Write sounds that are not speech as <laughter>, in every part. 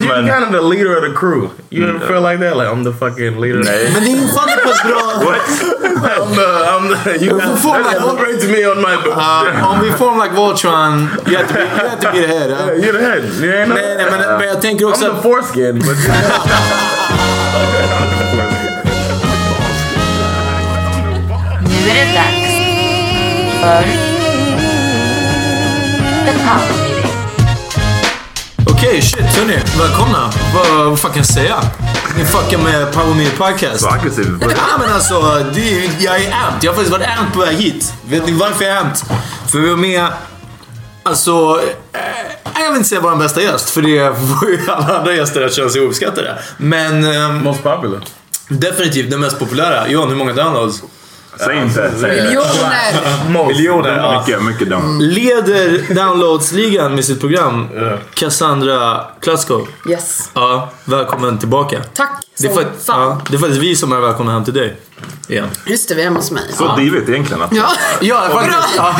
You're kind of the leader of the crew. You ever feel like that? Like I'm the fucking leader. Nej. Men det är ju fan inte pass bra. I'm the, I'm the, you got, Får man- celebrate me on my Uh, om vi form like Voltron, you have to be, you have to be the head. huh? You're the head. You ain't Nej, nej, men, men jag tänker också I'm the foreskin, but Nu är det dags för The Power Okej, shit hörni. Välkomna. Vad, vad fan kan jag säga? Ni fuckar med Power Me Podcast. Så aggressiv. Ja men alltså, det jag är amped. Jag har faktiskt varit amped på väg hit. Vet ni varför jag är amped? För vi var med, alltså, eh, jag vill inte säga vår bästa gäst. För det får ju <laughs> alla andra gäster att känna sig uppskattade. Men ehm, most popular. definitivt den mest populära. Johan, hur många downloads? Säg inte. Säg inte. Miljoner! Miljoner. ja. Mycket, mycket dum. Leder downloadsligan med sitt program. Cassandra Klatskov. Yes. Ja, välkommen tillbaka. Tack Det är, som fakt- fan. ja, det är faktiskt vi som är välkomna hem till dig. Igen. Just det, vi är hemma hos mig. Så divigt egentligen. Att, Ja, Ja, bra! faktiskt. Ja.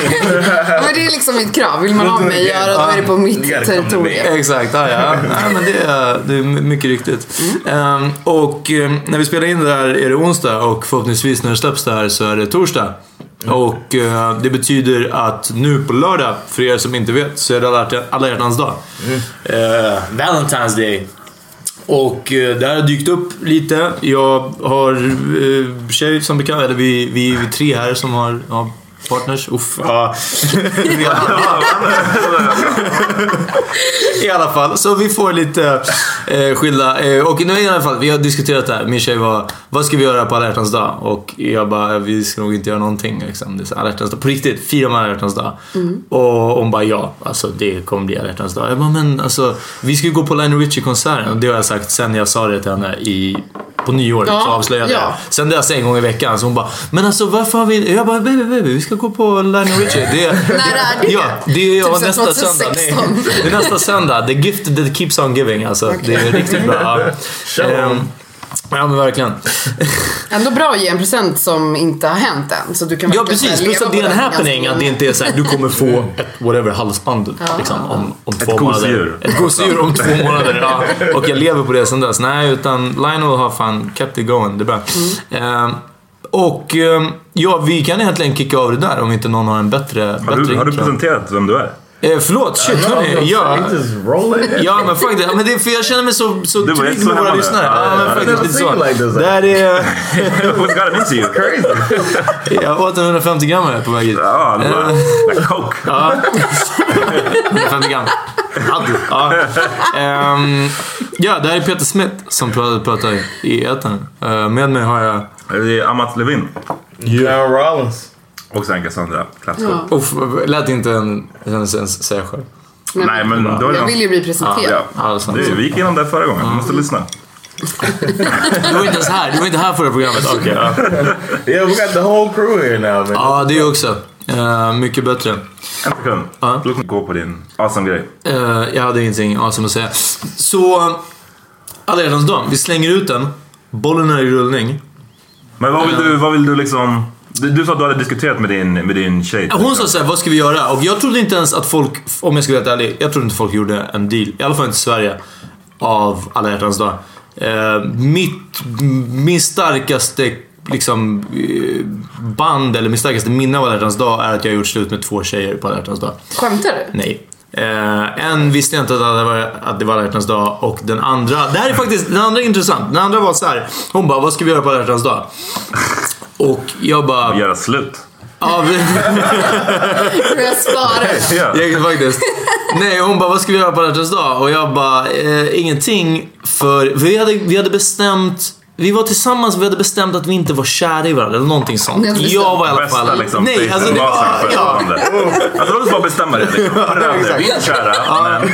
Men det är liksom mitt krav. Vill man ha mig att göra, då är det på mitt territorium. Exakt, ja, ja. Nej, men det, är, det är mycket riktigt. Ehm, och ehm, när vi spelar in det här är det onsdag och förhoppningsvis när det släpps det här så är det torsdag. Och eh, det betyder att nu på lördag, för er som inte vet, så är det alla, alla hjärtans dag. Eh, Valentine's Day. Och eh, det här har dykt upp lite. Jag har eh, tjej som bekant, eller vi, vi är tre här som har, har partners. Uff, ja. <laughs> I alla fall, så vi får lite eh, skilda... Eh, och nu i alla fall, vi har diskuterat det här. Min tjej var, vad ska vi göra på alla dag? Och jag bara, vi ska nog inte göra någonting. Liksom. Det är så alla dag. På riktigt, fira med alla dag. Och hon bara, ja, alltså det kommer bli alla dag. Jag bara, men alltså, vi ska ju gå på Lionel Richie-konserten. Och det har jag sagt sen jag sa det till henne i, på nyåret. Ja, så avslöjade jag ja. det. Sen dess en gång i veckan. Så hon bara, men alltså varför har vi... Jag bara, baby, baby, vi ska gå på Lionel Richie. Det, När är <laughs> det? Ja, det är ja, Typ nästa söndag. 2016. Nej, det är nästa söndag. The gift that keeps on giving. Alltså, Det är riktigt bra. <laughs> Ja. Ehm, ja, men verkligen. <laughs> Ändå bra att ge en present som inte har hänt än. Så du kan Ja, precis. Plus att det är en den happening. Att det inte är så här, du kommer få ett whatever halsband liksom, om, om två månader. gosedjur. Ett gosedjur om två månader. Ja. Och jag lever på det sen dess. Nej, utan Lionel har fan kept it going. Det är bra. Ehm, och ehm, ja, vi kan egentligen kicka av det där om inte någon har en bättre, har, bättre du, har du presenterat vem du är? Eh, förlåt, shit hörni. Ja. Ja men faktiskt, men det är för jag känner mig så, så trygg inte så med våra lyssnare. Ja, men faktiskt lite så. Like. Det här är... <laughs> Who's got an into you? Crazy. Jag åt en 150 gram här på väg hit. Ja, det var like coke. Ja. <laughs> 150 gram. Ja. <laughs> Ehm, ja, det här är Peter Smith som pratar, pratar i etern. Uh, med mig har jag... Det är Amat Levin. John Rollins. Och sen Cassandra Klatskov. Ja. Uff, lät inte en, en säga själv. Nej, men då är det Jag vill ju bli presenterad. Ja. Ja. Det, vi gick igenom det förra gången. Du måste lyssna. Du var inte ens här. Du var inte här förra programmet. Okej. ja. Yeah, we got the whole crew here now, man. Ja, det är också. Eh, mycket bättre. En sekund. Ja. Låt mig gå på din awesome grej. Eh, jag hade ingenting awesome att säga. Så, alla hjärtans dag. Vi slänger ut den. Bollen är i rullning. Men vad vill du, vad vill du liksom... Du, du sa att du hade diskuterat med din, med din tjej. Hon sa såhär, vad ska vi göra? Och jag trodde inte ens att folk, om jag ska vara helt ärlig, jag trodde inte folk gjorde en deal. I alla fall inte i Sverige. Av alla hjärtans dag. Eh, mitt, min starkaste liksom, eh, band, eller min starkaste minne av alla hjärtans dag är att jag har gjort slut med två tjejer på alla hjärtans dag. Skämtar du? Nej. Eh, en visste jag inte att det var, att det var alla hjärtans dag och den andra, det här är faktiskt, den andra är intressant. Den andra var så här. hon bara, vad ska vi göra på alla hjärtans dag? Och jag bara... Göra slut. Ja, vi, <laughs> Jag sparar. Ja. <laughs> jag, faktiskt. Nej, hon bara, vad ska vi göra på alla dag? Och jag bara, eh, ingenting. För vi hade, vi hade bestämt vi var tillsammans och vi hade bestämt att vi inte var kära i varandra eller någonting sånt. Jag var i alla Bästa fall... liksom. Nej, alltså det var. Ja, Alltså låt oss bara bestämma det. Liksom. Vi är inte kära. Men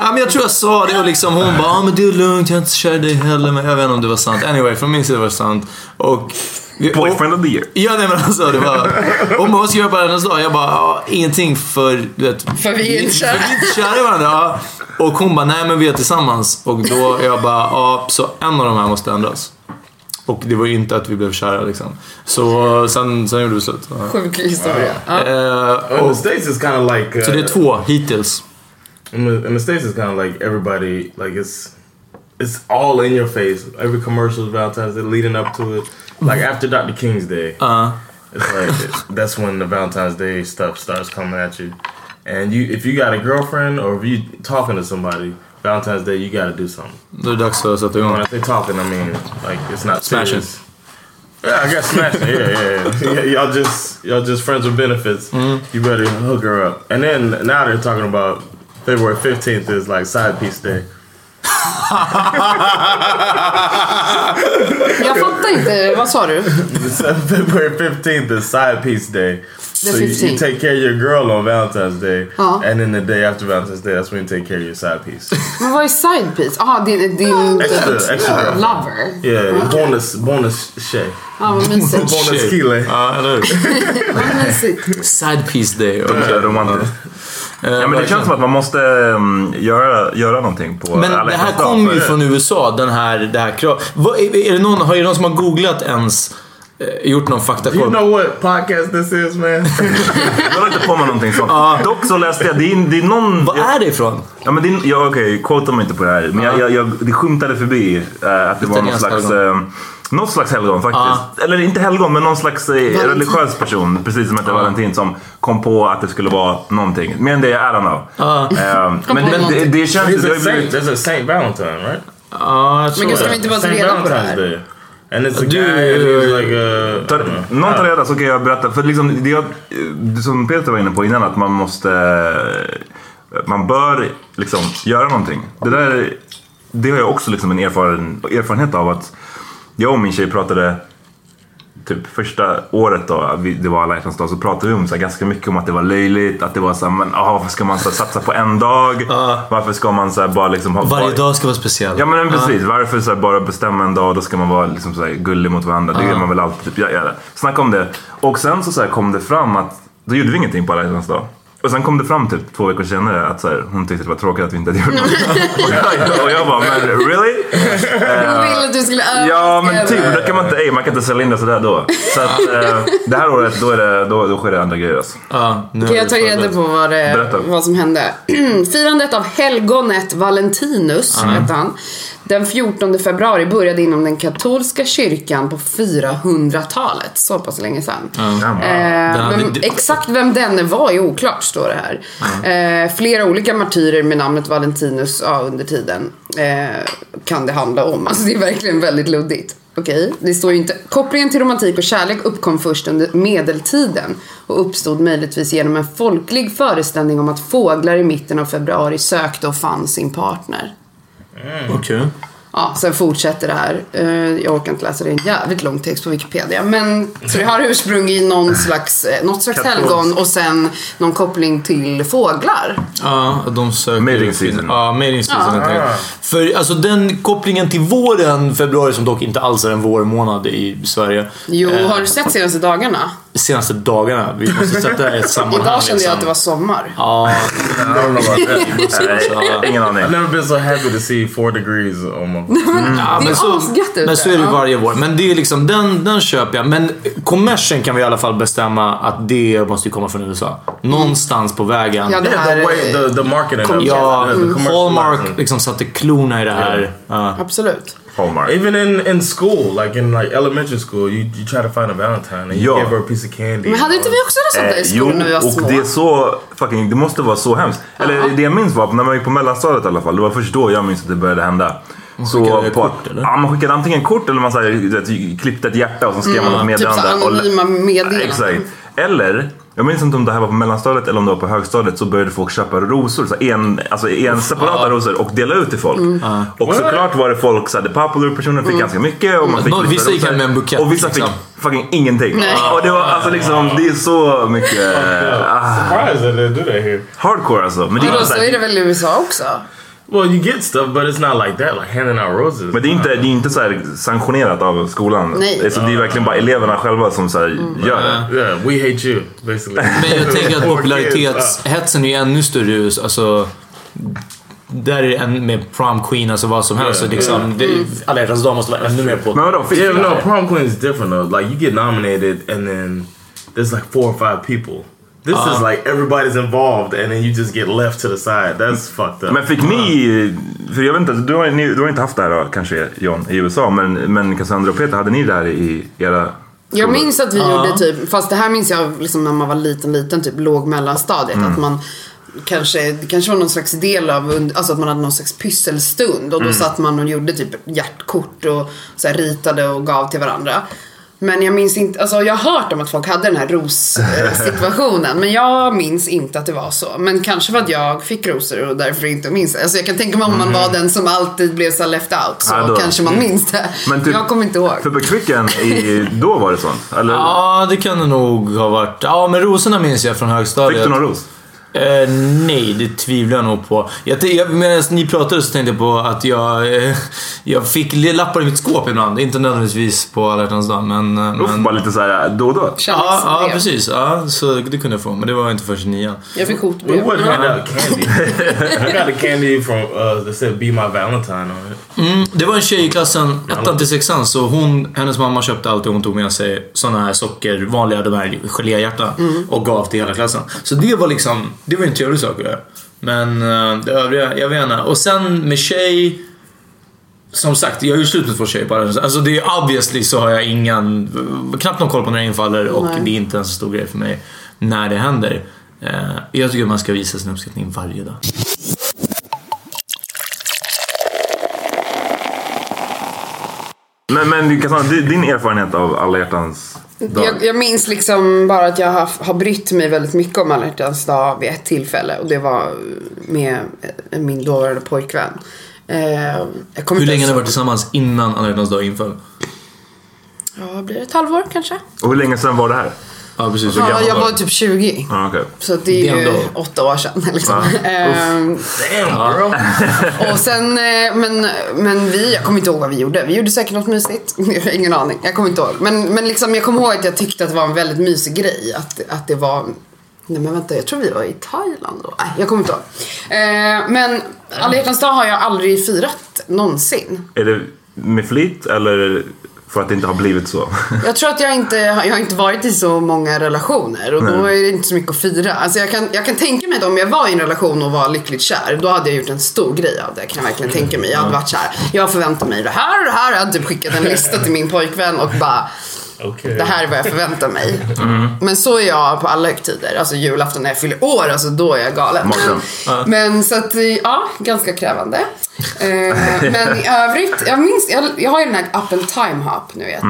Ja, men jag tror jag sa det och liksom hon bara ah, men det är lugnt, jag är inte kär i dig heller. Men jag vet inte om det var sant. Anyway, från min sida var det sant. Och... vi- boyfriend of the year. Ja, nej men alltså det var... Hon bara, vad ska jag göra på hennes dag? Jag bara, ja, ingenting för, du vet... För vi är inte kära. För vi är inte kära i varandra. Ja. Och hon bara, nej men vi är tillsammans. Och då, jag bara, ja, så en av de här måste ändras. Och det var ju inte att vi blev kära liksom. Så sen, sen gjorde vi slut. Sjuk historia. Ja. Eh, In och, the States, it's kind of like. Uh, så det är två hittills. In the, in the States, it's kind of like everybody, like it's. It's all in your face. Every commercial, is Valentine's Day, leading up to it. Like after Dr. King's Day, Uh, it's like that's when the Valentine's Day stuff starts coming at you. And you, if you got a girlfriend or if you talking to somebody, Valentine's Day, you got to do something. då är det dags att sätta igång. When I say talking, I mean like it's not Smashing. serious. Yeah, I guess smashing. Yeah, yeah, yeah. <laughs> Y- y'all just y'all just friends with benefits. You better hook her up. And then now they're talking about February fifteenth is like side piece day. <laughs> <laughs> Jag fattar inte. Vad sa du? February fifteenth is side piece day. The so you, you 15th. take care of your girl on Valentine's Day, Ja. and then the day after Valentine's Day, that's when you take care of your side piece. <laughs> Men vad är side piece? Jaha, din, din Extra, extra girl. lover. Yeah, bonus, bonus shay, Ja, vad mysigt. <laughs> bonus kille. Ja, eller hur? <laughs> Vad mysigt. Side piece day. Det är romantiskt. Eh, Ja, men det verkligen. känns som att man måste um, göra, göra någonting på Men alla det här kommer ju från USA, den här, det här kravet. Är, är det någon, är det någon som har googlat ens, eh, gjort någon You faktakoll? know what podcast this is, man? <laughs> Jag håller inte på med någonting sånt. Dock så läste jag, det är, det är någon... Vad är det ifrån? Ja men det är, ja, okej, quota mig inte på det här. Men jag, jag, jag, det skymtade förbi eh, att det var någon Italienskt slags... helgon. Eh, något slags helgon faktiskt. Eller inte helgon, men någon slags eh, religiös person. Precis som hette Valentin som kom på att det skulle vara någonting. Mer än det, I don't know. Eh, men på men det, det känns... Det There's a Saint Valentine, right? Ja, jag tror Men gud, ska det. vi inte bara ta reda på det här? And it's a Du- guy, he's like a... tar, någon tar reda så kan jag berätta. För liksom, det jag, som Peter var inne på innan, att man måste... Man bör liksom göra någonting. Det där det har jag också liksom en erfaren, erfarenhet av. att Jag och min tjej pratade typ första året då, det var alla hjärtans dag, så pratade vi om så här, ganska mycket om att det var löjligt. Att det var så här, men ah, varför ska man så här, satsa på en dag? Varför ska man så här, bara liksom ha... Varje bara- dag ska vara speciell. Ja men precis, varför så här, bara bestämma en dag då ska man vara liksom så här, gullig mot varandra. Det gör man väl alltid. Typ, ja, ja. Snacka om det. Och sen så, så här, kom det fram att då gjorde vi ingenting på alla hjärtans dag. Och sen kom det fram typ två veckor senare att så här, hon tyckte det var tråkigt att vi inte hade gjort något. <laughs> och, jag, och jag bara, men really? Hon ville att du skulle överraska Ja men typ, det kan man inte, ej, man kan inte sälja in det sådär då. Så att eh, det här året då, är det, då, då sker det andra grejer alltså. Ja, nu Kan jag ta reda på vad, det, Berätta. vad som hände? <clears throat> Firandet av helgonet Valentinus, hette han, den 14 februari började inom den katolska kyrkan på 400-talet. Så pass länge sedan. Eh, hade- vem, exakt vem denne var är oklart, står det här. Eh, flera olika martyrer med namnet Valentinus ja, under tiden eh, kan det handla om. Alltså det är verkligen väldigt luddigt. Okej, det står ju inte. Kopplingen till romantik och kärlek uppkom först under medeltiden och uppstod möjligtvis genom en folklig föreställning om att fåglar i mitten av februari sökte och fann sin partner. Okej. Ja, sen fortsätter det här. Eh, Jag orkar inte läsa det, är en jävligt lång text på Wikipedia. Men, så det har ursprung i någon slags, eh, något slags Katolsk. helgon och sen någon koppling till fåglar. Ja, de söker... Mating season. Ja, mating season Ja. enkelt. För alltså den kopplingen till våren, februari, som dock inte alls är en vårmånad i Sverige. Jo, Eh, har du sett senaste dagarna? Senaste dagarna. Vi måste sätta det i ett <laughs> sammanhang. Idag kände jag liksom. att det var sommar. Ja, <laughs> ingen aning. I've never been so happy to see four degrees my. <laughs> Ja, Det är så, asgött ute. men så är det varje vår. Men det är liksom, den, den köper jag. Men kommersen kan vi i alla fall bestämma att det måste komma från USA. Någonstans på vägen. Ja, det Yeah, här the way the the marketing. Ja, commercial Hallmark liksom satte klorna i det här. Ja. Absolut. Hallmark. Even in, in school, like in like elementary school, you, you try to find a Valentine and you Ja. give her a piece of candy. Men hade inte vi också något sånt där i Eh, skolan när vi var och små? det är så fucking, det måste vara så hemskt. Eller det jag minns var när man gick på mellanstadiet i alla fall, det var först då jag minns att det började hända. Så skickade på, kort, eller? Ja, man skickade antingen kort eller man så här, du vet, klippte ett hjärta och så skrev man något Typ så meddelande. och- anonyma meddelanden. Exakt. Eller, jag minns inte om det här var på mellanstadiet eller om det var på högstadiet så började folk köpa rosor, så en, alltså en separata rosor och dela ut till folk. Och såklart var det folk, så här, the popular personer fick ganska mycket och man fick lite vissa gick hem med en bukett, Och vissa liksom. fick fucking ingenting. Nej. Och det var alltså liksom, det är så mycket ah, Surprised that they do that here. hardcore alltså. Men det, är så så är det väl i USA också? Well, you get stuff, but it's not like that, like handing out roses. men det är inte, det är inte så här sanktionerat av skolan. Nej. Det, är, så det är verkligen bara eleverna själva som så här gör det. Yeah, we hate you, basically. Men jag tänker att <laughs> popularitetshetsen är ju ännu större i USA. Alltså, där är det än med prom queen, alltså vad som helst. Så liksom, det, alla hjärtans dag måste vara ännu mer på. Men vadå? Yeah, no, prom queen is different though. Like you get nominated, and then there's like four or five people. This is like everybody's involved, and then you just get left to the side. That's fucked up. Men fick ni, för jag vet inte, du har, ni, du har inte haft det här då, kanske John i USA, men, men Cassandra och Peter, hade ni det här i era Jag skolor? minns att vi gjorde typ, fast det här minns jag liksom när man var liten, liten, typ låg mellanstadiet. Mm. Att man kanske, det kanske var någon slags del av, alltså att man hade någon slags pysselstund. Och då Mm. satt man och gjorde typ hjärtkort och så här ritade och gav till varandra. Men jag minns inte, alltså jag har hört om att folk hade den här ros-situationen. men jag minns inte att det var så. Men kanske för att jag fick rosor och därför inte minns det. Alltså jag kan tänka mig om man var den som alltid blev så left out. Så Mm. Ja, kanske man minns det. Men typ- jag kommer inte ihåg. För på Kvicken, i, då var det sånt? Eller Ja, det kan det nog ha varit. Ja, men rosorna minns jag från högstadiet. fick du någon ros? Eh, nej, det tvivlar jag nog på. Jag, jag, medan ni pratade så tänkte jag på att jag, eh, jag fick lappar i mitt skåp ibland. Inte nödvändigtvis på alla hjärtans dag, men... eh, Uff, men bara lite såhär då och då? ja, ja, Kärleksbrev. precis. Ja, så det kunde jag få. Men det var inte först i nian. Jag fick hotbrev. hand out candy. I got a candy from uh, that said "Be My Valentine" on it. Mm, det var en tjej i klassen, ettan till sexan, så hon, hennes mamma köpte alltid, hon tog med sig såna här socker, vanliga de här geléhjärtan och gav till hela klassen. Så det var liksom, det var en trevlig sak att göra. Men eh, det övriga, jag vet inte. Och sen med tjej, som sagt, jag är ju slut med två tjejer på alla Alltså det är obviously så har jag ingen, knappt någon koll på när det infaller och Nej. det är inte en så stor grej för mig när det händer. Eh, Jag tycker att man ska visa sin uppskattning varje dag. Men, men din erfarenhet av alla hjärtans? Jag, jag minns liksom bara att jag har, har brytt mig väldigt mycket om alla hjärtans dag vid ett tillfälle. Och det var med eh, min dåvarande pojkvän. Eh, Hur länge har ni varit tillsammans innan alla hjärtans dag inföll? Ja, blir det ett halvår kanske? Och hur länge sedan var det här? Ja, precis. Hur Ja, jag var typ 20. Ja, okej. Så det är ju ändå- åtta år sedan. <laughs> Liksom. Ja. Ehm, Damn, <laughs> och sen, eh, men, men vi, jag kommer inte ihåg vad vi gjorde. Vi gjorde säkert något mysigt. <laughs> Ingen aning. Jag kommer inte ihåg. Men, men liksom, jag kommer ihåg att jag tyckte att det var en väldigt mysig grej. Att, att det var, nej men vänta, jag tror vi var i Thailand då. Nej, jag kommer inte ihåg. Eh, men alla hjärtans dag har jag aldrig firat någonsin. Är det med flit eller för att det inte har blivit så? <laughs> Jag tror att jag inte, jag har inte varit i så många relationer och då är det inte så mycket att fira. Alltså jag kan, jag kan tänka mig att om jag var i en relation och var lyckligt kär, då hade jag gjort en stor grej av det. Kan jag verkligen tänka mig. Jag hade varit kär. Jag förväntar mig det här och det här. Jag hade typ skickat en lista till min pojkvän och bara Okay. det här är vad jag förväntar mig. Men så är jag på alla högtider. Alltså julafton när jag fyller år, alltså då är jag galen. Men, men så att, ja, ganska krävande. Eh, men i övrigt, jag minns, jag, jag har ju den här appen Timehop, ni vet.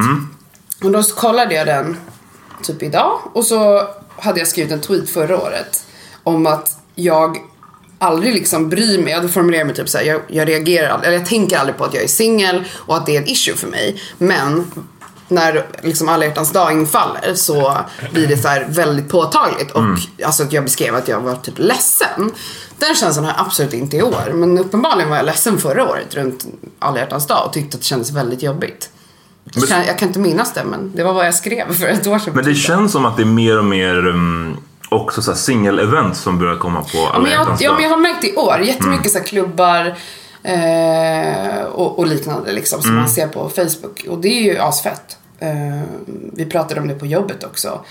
Och då så kollade jag den typ idag och så hade jag skrivit en tweet förra året om att jag aldrig liksom bryr mig. Jag hade formulerat mig typ såhär, jag, jag reagerar aldrig, eller jag tänker aldrig på att jag är singel och att det är ett issue för mig. Men när liksom alla hjärtans dag infaller så blir det så här väldigt påtagligt. Och alltså att jag beskrev att jag var typ ledsen. Den känslan har jag absolut inte i år. Men uppenbarligen var jag ledsen förra året runt alla hjärtans dag och tyckte att det kändes väldigt jobbigt. Kan, jag kan inte minnas det, men det var vad jag skrev för ett år sedan. Men det känns som att det är mer och mer um, också så single-event som börjar komma på Ja, alla men jag, ja, men jag har märkt i år jättemycket Mm. så klubbar eh, och, och liknande liksom, som Mm. man ser på Facebook. Och det är ju asfett. Eh, vi pratade om det på jobbet också.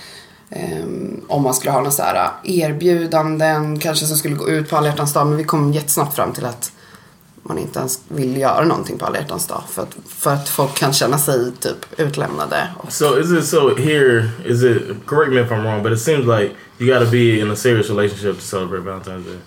Eh, om man skulle ha några så här erbjudanden, kanske som skulle gå ut på alla hjärtans dag. Men vi kom jättesnabbt fram till att man inte ens vill göra någonting på alla hjärtans dag. För att, för att folk kan känna sig typ utlämnade. Och, So is it so here? Is it correct me if I'm wrong, but it seems like you got to be in a serious relationship to celebrate Valentine's Day.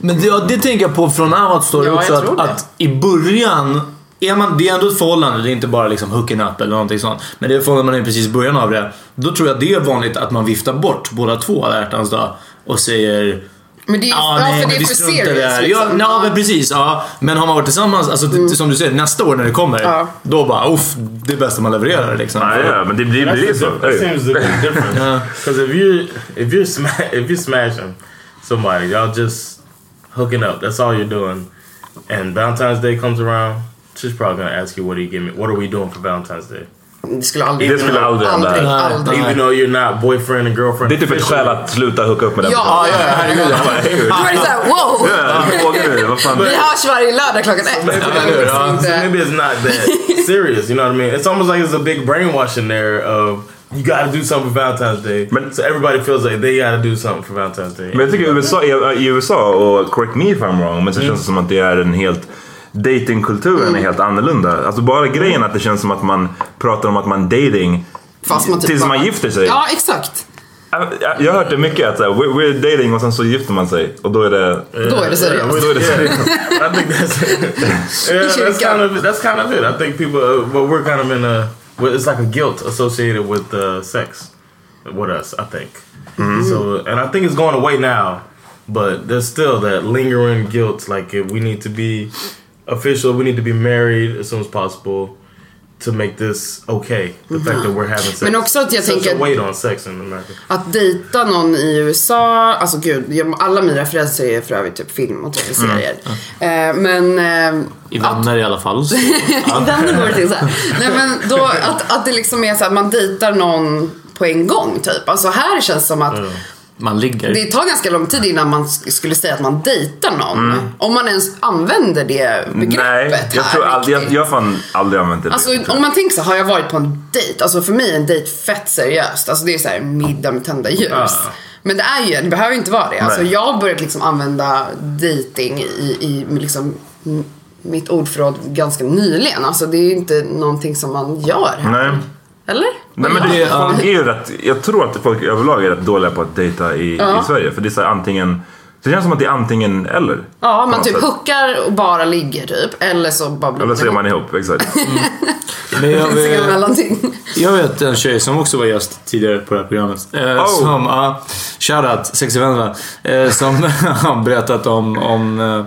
Men det, ja, det tänker jag på från Amat story Ja, också. Att, att i början, är man, det är ändå ett förhållande. Det är inte bara liksom hooking up eller någonting sånt. Men det är förhållande man är precis i början av det. Då tror jag det är vanligt att man viftar bort båda två alla hjärtans dag. Och säger men det är, ja, nej, för det är vi för struntar serious. där. Liksom. Ja, ja, men precis. Ja. Men har man varit tillsammans, alltså, t- som du säger, nästa år när det kommer. Ja. Då bara, uff, det är bästa man levererar liksom. Ja, ja, men det blir the så. that seems to be different. Yeah. <laughs> Because if you if you're sma- if you're smashing somebody, y'all just hooking up. That's all you're doing. And Valentine's Day comes around, she's probably gonna ask you, "What do you give me? What are we doing for Valentine's Day?" Det skulle aldrig Det skulle aldrig hända. aldrig, Nej. aldrig. Even though you're not boyfriend and girlfriend. Det är typ ett skäl att sluta hooka upp med den Ja, personen. ja, herregud. Då är det såhär, wow! Ja, jag frågar nu. Vad fan. Vi hörs varje lördag klockan ett. Maybe, Men maybe, liksom so inte- maybe it's not that <laughs> serious. You know what I mean? It's almost like there's a big brainwashing there of you got to do something for Valentine's Day. But- so everybody feels like they got to do something for Valentine's Day. Men jag tycker USA, i, i USA, och correct me if I'm wrong, men så känns det som att det är en helt Datingkulturen är helt annorlunda. Alltså bara grejen att det känns som att man pratar om att man dating Fast man typ tills bara- man gifter sig. Ja, exakt. Jag, har hört det mycket att så här, we're, we're dating och sen så gifter man sig och då är det... Då är det seriöst. Yeah, Då är det seriöst. <laughs> I think that's yeah, that's kind of that's kind of it. I think people, uh, but we're kind of in a well, it's like a guilt associated with uh, sex with us. I think so, and I think it's going away now. But there's still that lingering guilt. Like if we need to be official, we need to be married as soon as possible to make this okay. The fact that we're having sex. Men också att jag tänker- a weight on sex in America. Att dejta någon i USA, alltså gud, alla mina referenser är för övrigt typ film och tv-serier. Eh, men... Eh, I vänner i alla fall. <laughs> Så. Vänner går det till så här. Nej men då, att, att det liksom är så att man dejtar någon på en gång typ. Alltså här känns det som att Man ligger. det tar ganska lång tid innan man sk- skulle säga att man dejtar någon. Om man ens använder det begreppet Nej, jag här tror aldrig, jag, jag fan aldrig använt det. Alltså om man tänker så, har jag varit på en dejt? Alltså för mig är en dejt fett seriöst. Alltså det är så här middag med tända ljus. Ja. Men det är ju, det behöver inte vara det. Alltså Nej. jag har börjat liksom använda dating i, i liksom mitt ordförråd ganska nyligen. Alltså det är ju inte någonting som man gör här. Nej. Eller? Nej men det, Ja. folk är ju rätt, jag tror att folk överlag är rätt dåliga på att dejta i, Ja. i Sverige. För det är så här antingen, det känns som att det är antingen eller. Ja, på man typ sätt. hookar och bara ligger typ. Eller så bara blir Eller så är man ihop, exakt. <laughs> Men jag, vet, jag vet en tjej som också var gäst tidigare på det här programmet. Eh, Oh. Som, ja, shoutout, sexvännerna. Eh, som <laughs> har berättat om, om eh,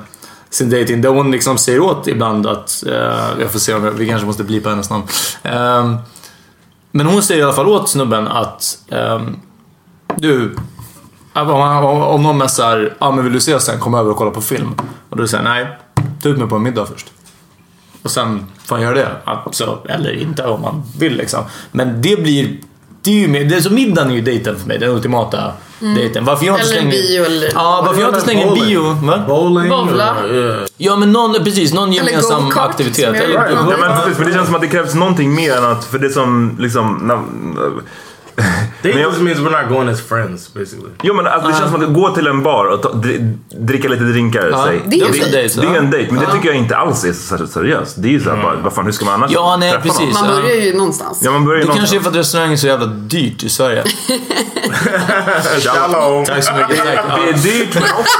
sin dating Där hon liksom säger åt ibland att, eh, jag får se om jag, vi kanske måste blipa hennes namn. Eh, men hon säger i alla fall åt snubben att ehm, du, om, om, någon messar ja men vill du ses sen, kom över och kolla på film. Och då säger nej, ta ut mig på en middag först. Och sen får han göra det. Alltså, eller inte om man vill liksom. Men det blir... Det är ju mer, det är så middagen är ju dejten för mig, den ultimata dejten. Varför jag inte Eller en slänger... bio eller- Ja, varför jag inte slänger en bio... Va? Bowling. Bowla. Ja, men någon, precis, någon gemensam aktivitet. Eller, gjorde. Ja, men precis, för det känns som att det krävs någonting mer än att, för det som liksom... Na, Dating Men jag- just means we're not going as friends, basically. jo men alltså, det känns som att gå till en bar och ta, dri, dricka lite drinkar, Ja, säg. det är ju en dejt. Det är en dejt, men det tycker jag inte alls är så särskilt seriöst. Det är ju såhär bara, vad fan hur ska man annars Ja, nej, träffa precis. någon? Man Ja. börjar ju någonstans. Ja, man börjar ju Det kanske är någonstans. för att restaurangen är så jävla dyrt i Sverige. <laughs> Shalom. Tack så mycket. Tack. Det är dyrt men också...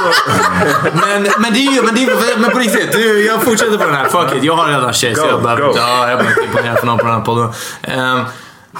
Men, men det är ju, men, det är, men på riktigt, nu, jag fortsätter på den här. Fuck it, jag har redan tjej så Go, jag behöver inte, ja, jag behöver inte imponera för någon på den här podden. Ehm,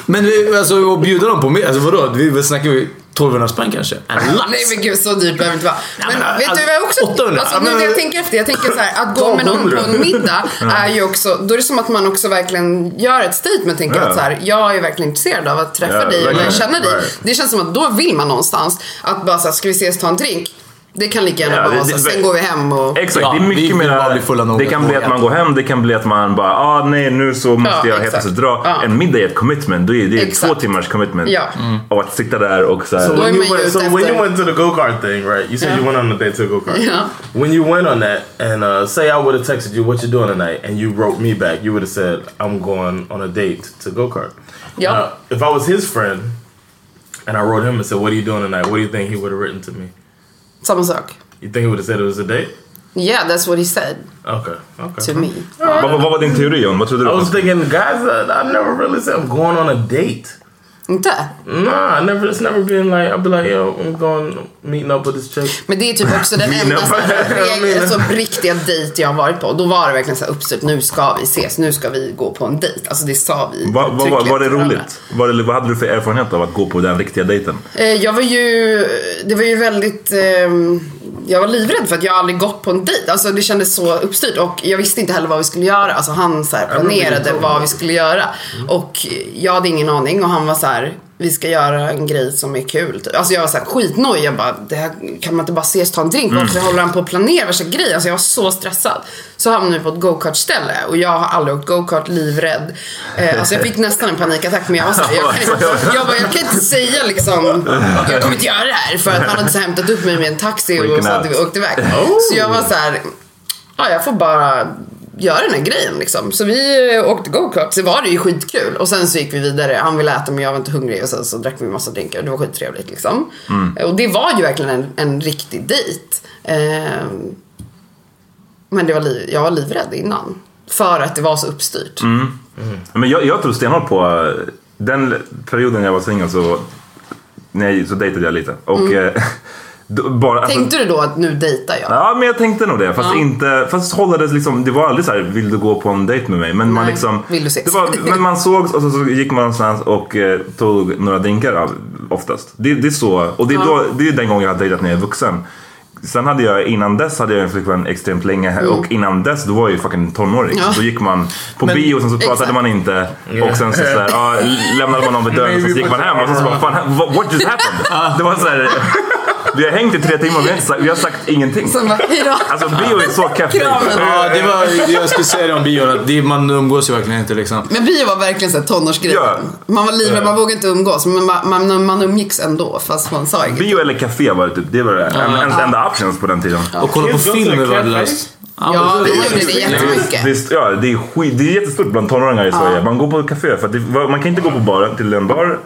men alltså att bjuda dem på mer, alltså vadå? Vi snackar vi 1200 spänn kanske? En lax? Nej men gud så dyrt behöver det inte vara. Men, men, vet alltså, du vad jag också... 800, Alltså, ja, nu när jag tänker efter. Jag tänker så här, att gå med någon på 1200. en middag är ju också... Då är det som att man också verkligen gör ett statement. Tänker Ja. att så här, jag är verkligen intresserad av att träffa Ja, dig eller verkligen. känna dig. Det känns som att då vill man någonstans att bara så här, ska vi ses och ta en drink? Det kan lika gärna Ja, vara så. Sen går vi hem och... Exakt, Ja, det är vi mycket mer... bli fulla nog Det kan bli att man går hem, det kan bli att man bara ah nej nu så måste Ja, jag helt exakt. plötsligt dra. Ja. En middag är ett commitment, det är, det är två timmars commitment. Ja. Och att sitta där och så här, So when you went, so when you went to the go kart thing, right? You said Yeah. you went on a date to a go kart. Yeah. When you went on that, and uh, say I would have texted you, "What you doing tonight?" and you wrote me back, you would have said, "I'm going on a date to go kart." Yeah. Now, if I was his friend, and I wrote him and said, "What are you doing tonight?" What do you think he would have written to me? Samma sak. You think he would have said it was a date? Yeah, that's what he said Okay, okay. to me. vad, var din teori John? Vad trodde du? I was thinking, guys, uh, I never really said I'm going on a date. Inte? Nah, never. It's never been like I'll be like, yo, I'm going meeting up with this chick. Men det är typ också den <laughs> enda så här, reg- alltså, riktiga <laughs> dejt jag har varit på. Då var det verkligen så här uppstyrt, nu ska vi ses, nu ska vi gå på en dejt. Alltså det sa vi Va, va, va, var det roligt? Var det, vad hade du för erfarenhet av att gå på den riktiga dejten? Eh, Jag var ju, det var ju väldigt, ehm, jag var livrädd för att jag aldrig gått på en dejt. Alltså det kändes så uppstyrt och jag visste inte heller vad vi skulle göra. Alltså han så planerade vad vi skulle göra. Och jag hade ingen aning och han var så här, vi ska göra en grej som är kul. Alltså jag var så här skitnöjd. Jag bara, det här, kan man inte bara ses ta en drink? Varför håller han på att planera värsta grejer? Alltså jag var så stressad. Så hamnade vi på ett go-kart-ställe och jag har aldrig åkt go-kart, livrädd. Eh, alltså jag fick nästan en panikattack men jag var så här, jag, kan, jag, bara, jag kan inte säga liksom, jag kommer inte göra det här. För att han hade så hämtat upp mig med en taxi och så hade vi åkt iväg. Så jag var så här, ja jag får bara göra den här grejen liksom. Så vi eh, åkte go-kart, så var det ju skitkul. Och sen så gick vi vidare, han ville äta men jag var inte hungrig och sen så drack vi massa drinkar och det var skittrevligt liksom. Och det var ju verkligen en, en riktig dejt. Ehm, men det var liv, jag var livrädd innan. För att det var så uppstyrt. Men jag, jag tror stenhårt på eh, den perioden jag var singel så, nej, så dejtade jag lite. Och eh, då- <laughs> bara, alltså- Tänkte du då att nu dejtar jag? Ja, men jag tänkte nog det. Fast Ja. inte, fast hållades liksom, det var aldrig så här, vill du gå på en dejt med mig? Men man Nej, liksom, vill du ses? Det var, men man sågs och så, så gick man någonstans och eh, tog några drinkar av, oftast. Det, det är så, och det är, då, det är den gången jag har dejtat när jag är vuxen. Sen hade jag, innan dess hade jag en flickvän extremt länge och innan dess då var jag ju fucking tonåring. Mm. Ja. Då gick man på Men- bio och sen så pratade Exakt. man inte och sen så, så här, <laughs> ja, lämnade man någon vid dörren och sen så gick man hem och så, så bara, fan, what what just happened? Det var så här, <laughs> vi har hängt i tre timmar och vi har, inte sagt, vi har sagt ingenting. Alltså bio är så keff. Kramen. Ja, det var, jag skulle säga det om bion, att det, man umgås ju verkligen inte liksom. Men bio var verkligen så tonårsgrejen. Ja. Man var livrädd, man vågade inte umgås. Men man, man, man umgicks ändå fast man sa inget. Bio eller café var det typ. Det var det. En, ens enda options på den tiden. Och kolla på film är värdelöst. Ja, vi gjorde det jättemycket. Det är, ja, det är, skit, det är jättestort bland tonåringar i Sverige. Man går på café för att det, man kan inte gå på baren till en bar.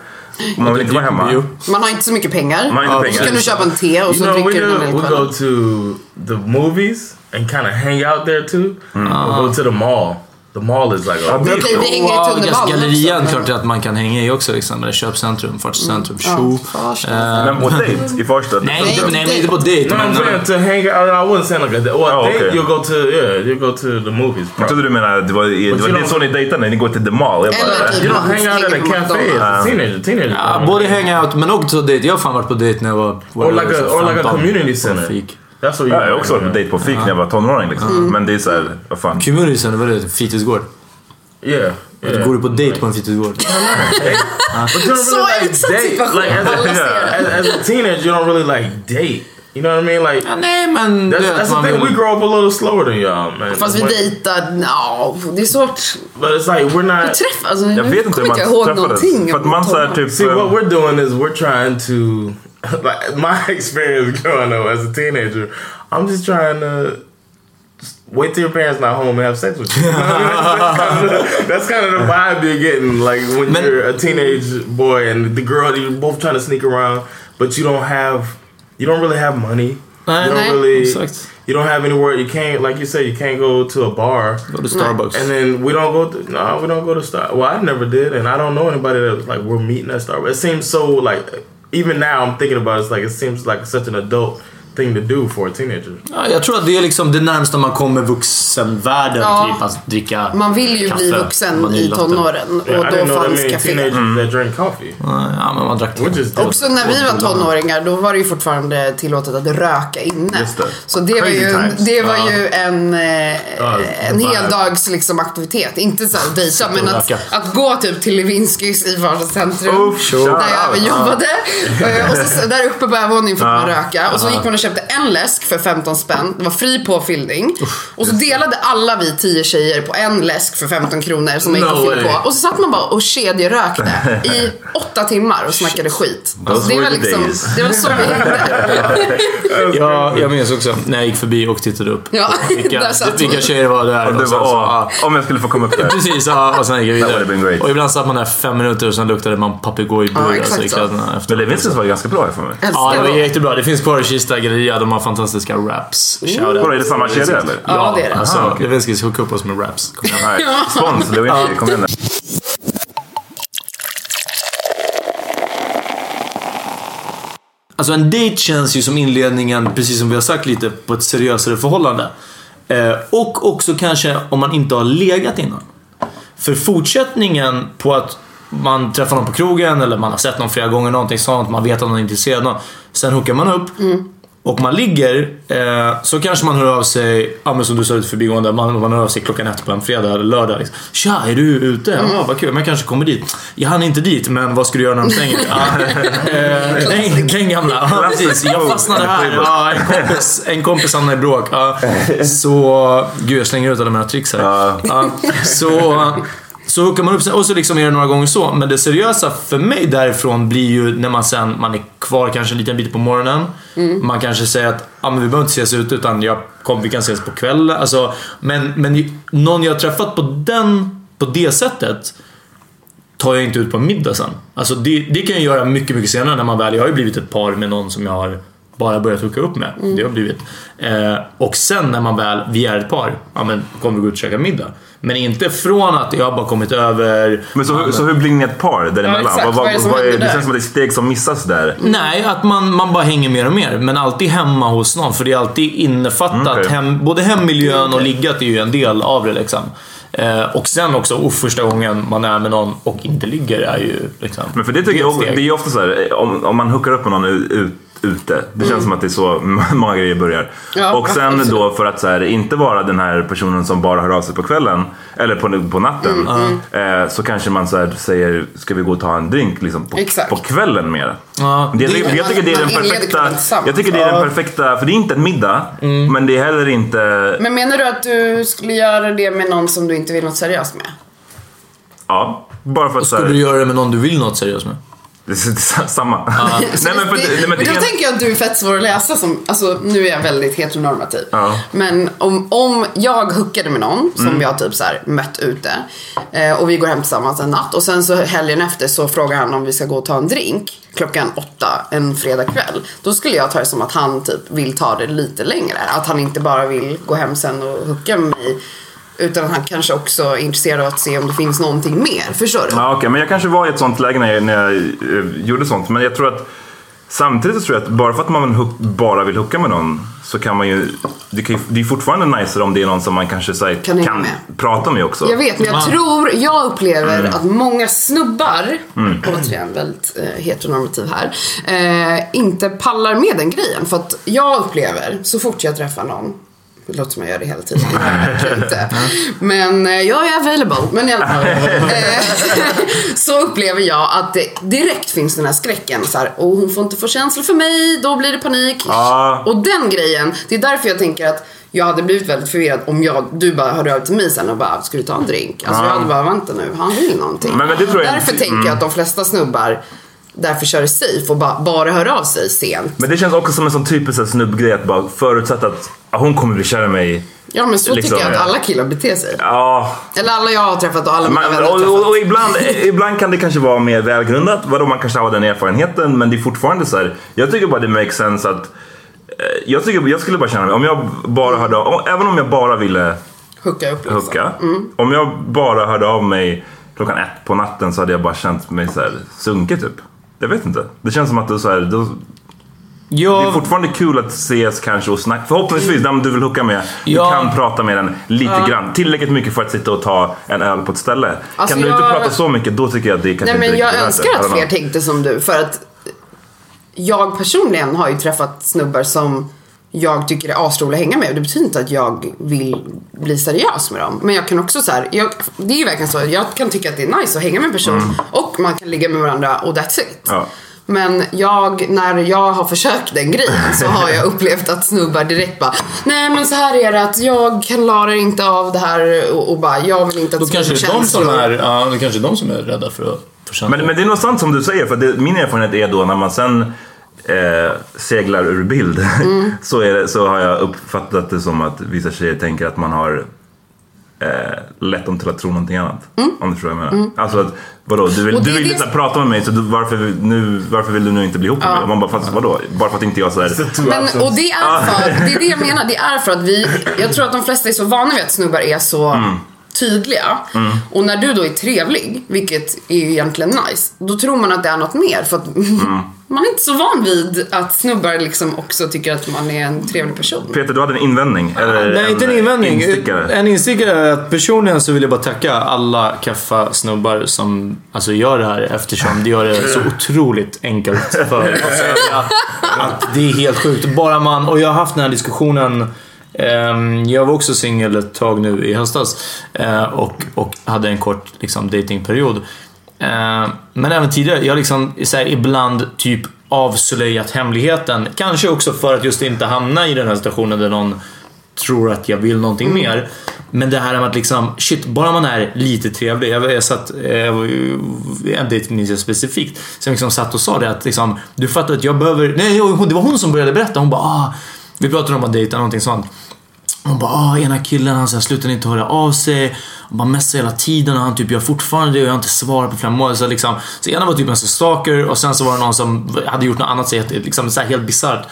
Man vill inte vara hemma. Man har inte så mycket pengar. Man har inte pengar. Så kan du köpa en te och You så know, we dricker du den hela We go to the movies and kind of hang out there too. We go to the mall. The mall is like a Ja, det- Okej, vi hänger i Gallerian klart att man kan hänga i också liksom. Eller köpcentrum, fartscentrum, tjo. Farsta. Eh, Men på dejt i Farsta? Nej, Nej, men inte på dejt. No, I'm saying to hang out. I wasn't saying like a date. Well, Oh, date, okay. you'll go to yeah, you go to the movies. Jag trodde du menade det var, det, var you det don't- så ni dejtade när ni går till the mall. Jag bara, typ You don't hang out at a cafe as a teenager. Teenager. ja, både hangout men också dejt. Jag har fan varit på dejt när jag var... or like a or like a community center. Fik. That's what you. Ja, jag har också varit på dejt på fik när jag var tonåring. Liksom. Men det är såhär, vad fan. Vad är det? Fritidsgård? Yeah. yeah. Går du på dejt på en fritidsgård? <laughs> But you don't Så really like utsatt situation. As a, teenager, you don't really like date. You know what I mean? Like Ja, nej, men... that's, that's the man thing. We grow up a little slower than y'all, man. Fast vi dejtar, ja, det är svårt. But it's like we're Vi not. träffas, alltså, Jag vet inte hur man jag träffades. För att man såhär typ... See, what we're doing is we're trying to, <laughs> like, my <laughs> experience growing up as a teenager, I'm just trying to just wait till your parents not home and have sex with you. that's, kind of, that's kind of the vibe you're getting, like when Men- you're a teenage boy and the girl, you're both trying to sneak around, but you don't have, you don't really have money. Nej, you don't really, you don't have anywhere. You can't, like you said, you can't go to a bar. Go to Starbucks. And then we don't go. To, no, we don't go to Star. Well, I never did, and I don't know anybody that like we're meeting at Starbucks. It seems so like even now I'm thinking about it, it's like it seems like such an adult thing to do for a teenager. Ja, jag tror att det är liksom det närmsta man kommer vuxenvärlden, Ja. typ. Att dricka Man vill ju bli kaffe, vuxen i tonåren Yeah, och då fanns café. that drink coffee. Ja, men man drack is Också när vi var tonåringar då var det ju fortfarande tillåtet att röka inne. Just det. Så det var, Crazy ju, times. det var ju en, eh, Ja, en heldags liksom, aktivitet. Inte så här dejta men att, att gå typ till Levinskys i Farsta centrum. Uff, shout där jag även jobbade. Och så, så där uppe på övervåningen fick man röka. Och så gick man och köpte en läsk för 15 spänn. Det var fri påfyllning. Och så delade alla vi 10 tjejer på en läsk för 15 kronor som man gick och fyllde på. Och så satt man bara och kedjerökte i <laughs> åtta timmar och snackade skit. Alltså, det, var liksom, det var så vi hängde. <laughs> Ja, jag minns också när jag gick förbi och tittade upp. Ja, vilka, <laughs> vilka tjejer var där. Och du och var, så, åh, ja. om jag skulle få komma upp där. Precis, ja, och sen gick jag vidare. Och ibland satt man där fem minuter och sen luktade man papegojburr Ja, exakt alltså, i så. efter. Men Levinskas var ganska bra för mig. Ja, det var jättebra. Det finns kvar i Kista Galleria. De har fantastiska raps. Shoutout. Vadå, är det samma kedja eller? Ja, det är det. Alltså, Aha, okej. Levinskis hookade upp oss med raps. Kom igen. <laughs> Nej, spons Lewinsky, kom igen. Alltså en dejt känns ju som inledningen, precis som vi har sagt lite, på ett seriösare förhållande. Eh, och också kanske om man inte har legat innan. För fortsättningen på att man träffar någon på krogen eller man har sett någon flera gånger, någonting sånt, man vet att någon är intresserad någon. Sen hookar man upp och man ligger, eh, så kanske man hör av sig, ja men som du sa ut förbigående, man, man hör av sig klockan ett på en fredag eller lördag. Liksom. Tja, är du ute? Ja, vad kul, men jag kanske kommer dit. Jag hann inte dit, men vad ska du göra när de stänger? <laughs> Eh, den, den gamla, ja precis. Jag fastnade här. Ja, en, kompis, en kompis hamnade i bråk. Ja, så, gud jag slänger ut alla mina tricks här. Ja, så, så hookar man upp sig och så liksom är det några gånger så. Men det seriösa för mig därifrån blir ju när man sen, man är kvar kanske en liten bit på morgonen. Man kanske säger att ah, men vi behöver inte ses ute utan jag kom, vi kan ses på kvällen. Alltså, men, men någon jag har träffat på, den, på det sättet tar jag inte ut på middag sen. Alltså det, det kan jag göra mycket, mycket senare när man väl, jag har ju blivit ett par med någon som jag har bara börjat hooka upp med. Det har blivit. Eh, och sen när man väl, vi är ett par, ja men kommer vi gå ut och käka middag. Men inte från att jag har bara kommit över... Men så, så hur blir ni ett par däremellan? exakt. Vad- Vad vad händer det känns som att det är steg som missas där. Nej, att man, man bara hänger mer och mer. Men alltid hemma hos någon. För det är alltid innefattat. Mm, okej. Hem, både hemmiljön och liggat är ju en del av det. Liksom. Eh, och sen också, oh, första gången man är med någon och inte ligger är ju liksom... Men för det tycker är jag det är ju ofta så här, om, om man hookar upp med någon ut, ute. Det känns som att det är så <laughs> många grejer börjar. Ja, och sen absolut. då för att så här, inte vara den här personen som bara hör av sig på kvällen eller på, på natten. Eh, så kanske man så här, säger, ska vi gå och ta en drink liksom, på, på kvällen mer. Ja, Det, det- jag, jag tycker det är den perfekta, jag tycker det är den perfekta, för det är inte en middag, men det är heller inte, Men menar du att du skulle göra det med någon som du inte vill något seriöst med? ja, bara för att så Skulle du här, göra det med någon du vill något seriöst med? Det är <laughs> samma. <laughs> nej, men, för, det, nej, men det då är- tänker jag att du är fett svår att läsa som, alltså nu är jag väldigt heteronormativ. Ja. Men om, om jag hookade med någon som Mm. jag typ så här mött ute eh, och vi går hem tillsammans en natt och sen så helgen efter så frågar han om vi ska gå och ta en drink klockan åtta en fredag kväll. Då skulle jag ta det som att han typ vill ta det lite längre. Att han inte bara vill gå hem sen och hooka med mig utan att han kanske också är intresserad av att se om det finns någonting mer. Förstår du? Ja, okej, men jag kanske var i ett sånt läge när jag, när jag eh, gjorde sånt. Men jag tror att samtidigt så tror jag att bara för att man hook, bara vill hooka med någon så kan man ju, det, kan ju, det är fortfarande nice om det är någon som man kanske så här, Kan kan, med. prata med också. Jag vet, men jag Man- tror, jag upplever Mm. att många snubbar, återigen väldigt eh, heteronormativ här, eh, inte pallar med den grejen. För att jag upplever, så fort jag träffar någon, det låter som jag gör det hela tiden, inte. Men eh, jag är available. Men i alla fall. Eh, så upplever jag att det direkt finns den här skräcken. Så här, och hon får inte få känslor för mig, då blir det panik. Ja. Och den grejen, det är därför jag tänker att jag hade blivit väldigt förvirrad om jag, du bara hörde av till mig sen och bara, ska du ta en drink? Alltså jag hade bara, vänta nu, han vill någonting. Men- men därför tänker jag att de flesta snubbar därför kör det safe och bara, bara hör av sig sent. Men det känns också som en sån typisk snubbgrej att bara förutsätta att ja, hon kommer bli kär i mig. Ja men så Liksom, tycker jag att alla killar beter sig. Ja, Eller alla jag har träffat och alla mina Man, vänner har och, träffat. och, och ibland, ibland kan det kanske vara mer välgrundat. Vadå, man kanske har den erfarenheten. Men det är fortfarande så här. Jag tycker bara det makes sense att... eh, Jag, tycker, jag skulle bara känna mig, om jag bara hörde av, även om jag bara ville Hooka upp liksom. hooka. Om jag bara hörde av mig klockan ett på natten så hade jag bara känt mig så här sunkig typ. Jag vet inte. Det känns som att det är så här, då, det är fortfarande kul att ses kanske och snacka. Förhoppningsvis den du vill hooka med, Ja. du kan prata med den lite grann. Tillräckligt mycket för att sitta och ta en öl på ett ställe. Alltså, kan du inte jag- prata så mycket, då tycker jag att det kanske Nej men inte jag önskar det. Att fler tänkte som du för att jag personligen har ju träffat snubbar som jag tycker är asroliga att hänga med. Det betyder inte att jag vill bli seriös med dem. Men jag kan också så här, jag, det är ju verkligen så, jag kan tycka att det är nice att hänga med en person och man kan ligga med varandra och that's it. Ja. Men jag, när jag har försökt den grejen <laughs> så har jag upplevt att snubbar direkt bara Nej men så här är det att jag klarar inte av det här och, och bara jag vill inte att Då kanske det är de som är, ja, det kanske är de som är rädda för att få. Men, men det är nog sant som du säger, för det, min erfarenhet är då när man sen eh, seglar ur bild Mm. <laughs> så, är det, så har jag uppfattat det som att vissa tjejer tänker att man har eh, lett dem till att tro någonting annat. Om du förstår vad jag menar. Alltså att, vadå, du vill, Mm. Du vill det- inte prata med mig så du, varför, nu, varför vill du nu inte bli ihop med mig? Och man bara, fast vadå? Bara för att inte jag sådär... Men, och det är för, det är det jag menar, det är för att vi, jag tror att de flesta är så vana vid att snubbar är så Mm. tydliga. Och när du då är trevlig, vilket är ju egentligen nice, då tror man att det är något mer. För att Mm. Man är inte så van vid att snubbar liksom också tycker att man är en trevlig person. Peter, du hade en invändning? Eller Nej, inte en invändning. Instickare? En instickare är att personligen så vill jag bara tacka alla kaffa snubbar som alltså, gör det här eftersom det gör det så otroligt enkelt för oss. <laughs> Att det är helt sjukt. Bara man, och jag har haft den här diskussionen ehm, jag var också singel ett tag nu i höstas eh, och, och hade en kort liksom, datingperiod. Eh, men även tidigare, jag har liksom så här, ibland typ avslöjat hemligheten. Kanske också för att just inte hamna i den här situationen där någon tror att jag vill någonting mer. Men det här med att liksom, shit, bara man är lite trevlig. Jag, jag satt, eh, jag en dejt minns jag specifikt, som liksom satt och sa det att liksom, du fattar att jag behöver, nej det var hon som började berätta. Hon bara, ah, vi pratade om att dejta, någonting sånt. Hon bara, ah, ena killen han så här, slutar inte höra av sig. Han bara messar hela tiden och han typ gör fortfarande det och jag har inte svarat på flera månader. Så, liksom, så ena var typ en stalker och sen så var det någon som hade gjort något annat så liksom, så här, helt bisarrt.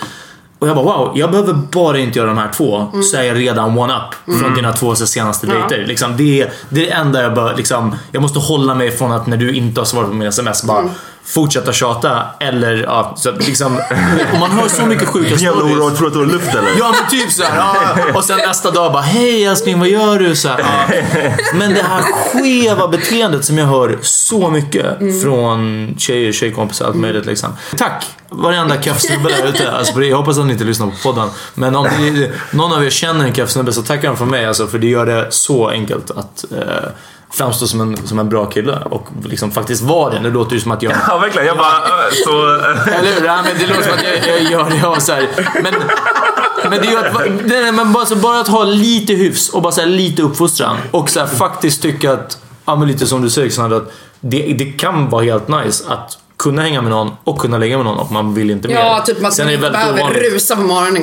Och jag bara wow, jag behöver bara inte göra de här två så är jag redan one-up från dina två senaste dejter. Liksom, det, är, det är det enda jag bör, liksom, jag måste hålla mig från att när du inte har svarat på mina sms bara fortsätta tjata eller ja, så att liksom, man hör så mycket sjuka Jävla stories. oro, tror att du har luft eller? Ja men typ såhär. Ja. Och sen nästa dag bara Hej älskling vad gör du? Så här, ja. Men det här skeva beteendet som jag hör så mycket från tjejer, tjejkompisar, allt möjligt liksom. Tack varenda kaffesnubbe där ute. Alltså, för jag hoppas att ni inte lyssnar på podden. Men om det, någon av er känner en kaffesnubbe så tackar han från mig. Alltså, för det gör det så enkelt att eh, framstå som en, som en bra kille. Och liksom faktiskt vara det. Nu låter det som att jag <laughs> Ja, verkligen. Jag bara, äh, så... <laughs> eller hur? Ja, men det låter som att jag, jag gör det. Och så här. Men, men, det är ju att, nej, nej, men bara, så bara att ha lite hyfs och bara så här, lite uppfostran. Och så här, faktiskt tycka att, ja, men lite som du säger Alexander, att det, det kan vara helt nice att kunna hänga med någon och kunna lägga med någon och man vill inte mer. Ja, typ man det inte ovanligt. rusa på morgonen.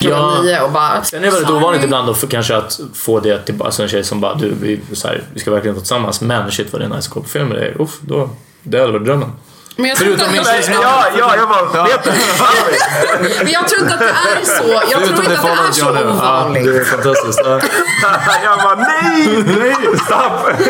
Klockan nio och bara... Sen är det väldigt ovanligt ibland att kanske att få det till alltså en tjej som bara du, vi, så här, vi ska verkligen vara tillsammans men shit vad det är nice att gå på film med dig. Uff, då, det hade varit drömmen. Men jag tror Förutom inte min att-. Ja, ja, jag bara... Peter! <laughs> Men jag tror inte att det är så. Jag tror Förutom inte att det är så nu. ovanligt. Ja, det är fantastiskt. Ja. <laughs> Jag bara nej! Nej! Stopp!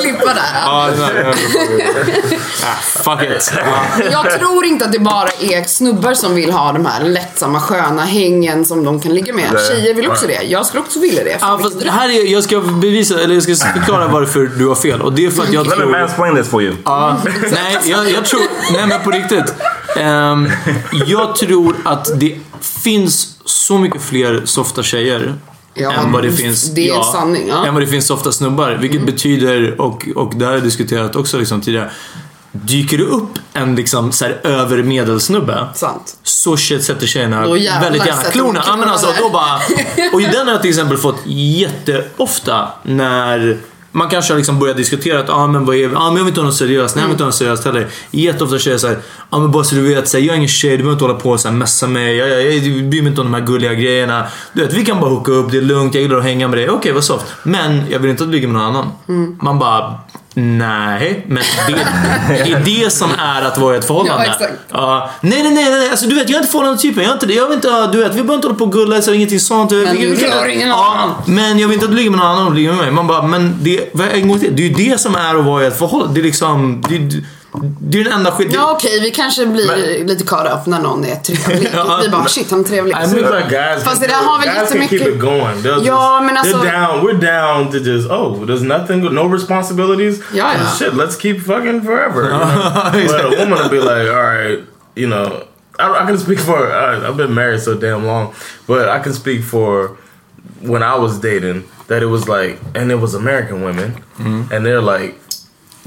Klippa där. Ja, nej, nej, Ah, fuck it. Ja. Jag tror inte att det bara är snubbar som vill ha de här lättsamma sköna hängen som de kan ligga med. Tjejer vill också det. Jag skulle också vilja det. Ja, fast här är, jag ska bevisa, eller jag ska förklara varför du har fel. Och det är för att jag Let me tror... mansplain this for you. Ja, nej, jag, jag tror... Nej, men på riktigt. Ehm, jag tror att det finns så mycket fler softa tjejer Ja, än vad det finns... det är en sanning, ja. Mm. Än vad det finns softa snubbar. Vilket betyder, och, och det har jag diskuterat också liksom tidigare. Dyker det upp en liksom så här över medelsnubbe Sant. så shit sätter tjejerna väldigt gärna klorna. Ja, men alltså, då bara, <laughs> och den har jag till exempel fått jätteofta när man kanske liksom börjat diskutera att ah, men vad är, ah, men jag vill inte ha något seriöst, nej jag vill inte ha något seriöst heller. Jätteofta tjejer säger ah, men bara så du vet, så här, jag är ingen tjej, du behöver inte hålla på och messa mig, jag, jag, jag bryr mig inte om de här gulliga grejerna. Du vet, vi kan bara hooka upp, det är lugnt, jag gillar att hänga med dig. Okej, vad soft. Men jag vill inte att du ligger med någon annan. Mm. Man bara, nej, men det, det är <laughs> det som är att vara i ett förhållande. Ja, exakt. Ja. nej, nej, nej, nej, alltså du vet jag är inte förhållandetypen. Jag är inte det. Jag vill inte, du vet, vi behöver inte hålla på och gulla så ingenting sånt. Men du rör ingen annan. Men jag vill inte att du ligger med någon annan och ligger med mig. Man bara, men det, en gång till, det är ju det som är att vara i ett förhållande. Det är liksom, det, det är den enda skit. Ja okej, vi kanske blir lite caught up när någon är trevlig. <laughs> Ja. Vi bara shit, han är trevlig. I think like guys, Fast det där har väl guys can keep jättemycket- it going. They'll Ja, just, men alltså- they're down. We're down to just oh, there's nothing, no responsibilities. Ja, ja. Shit, let's keep fucking forever. You <laughs> know? but a woman will be like, all right, you know, I, I can speak for. I, I've been married so damn long, but I can speak for when I was dating. That it was like, and it was American women, and they're like,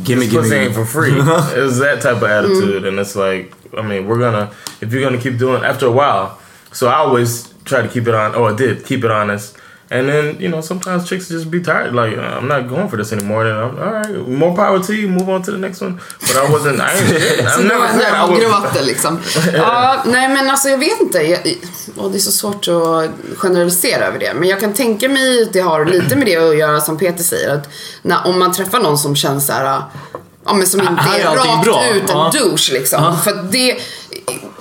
Gimme, this gimme, pussy gimme. ain't for free. <laughs> it was that type of attitude, and it's like, I mean, we're gonna if you're gonna keep doing after a while. So I always try to keep it on. Oh, I did keep it honest, and then you know sometimes chicks just be tired. Like uh, I'm not going for this anymore. Then I'm all right. More power to you. Move on to the next one. But I wasn't. I ain't. <laughs> Så I då never said I was. gråter liksom. <laughs> Ja, nej men alltså jag vet inte. Jag, och det är så svårt att generalisera över det. Men jag kan tänka mig att det har lite med det att göra som Peter säger. Att när, om man träffar någon som känns så här. Ja men som inte Här är är rakt bra. ut en Ja. douche liksom. För att det,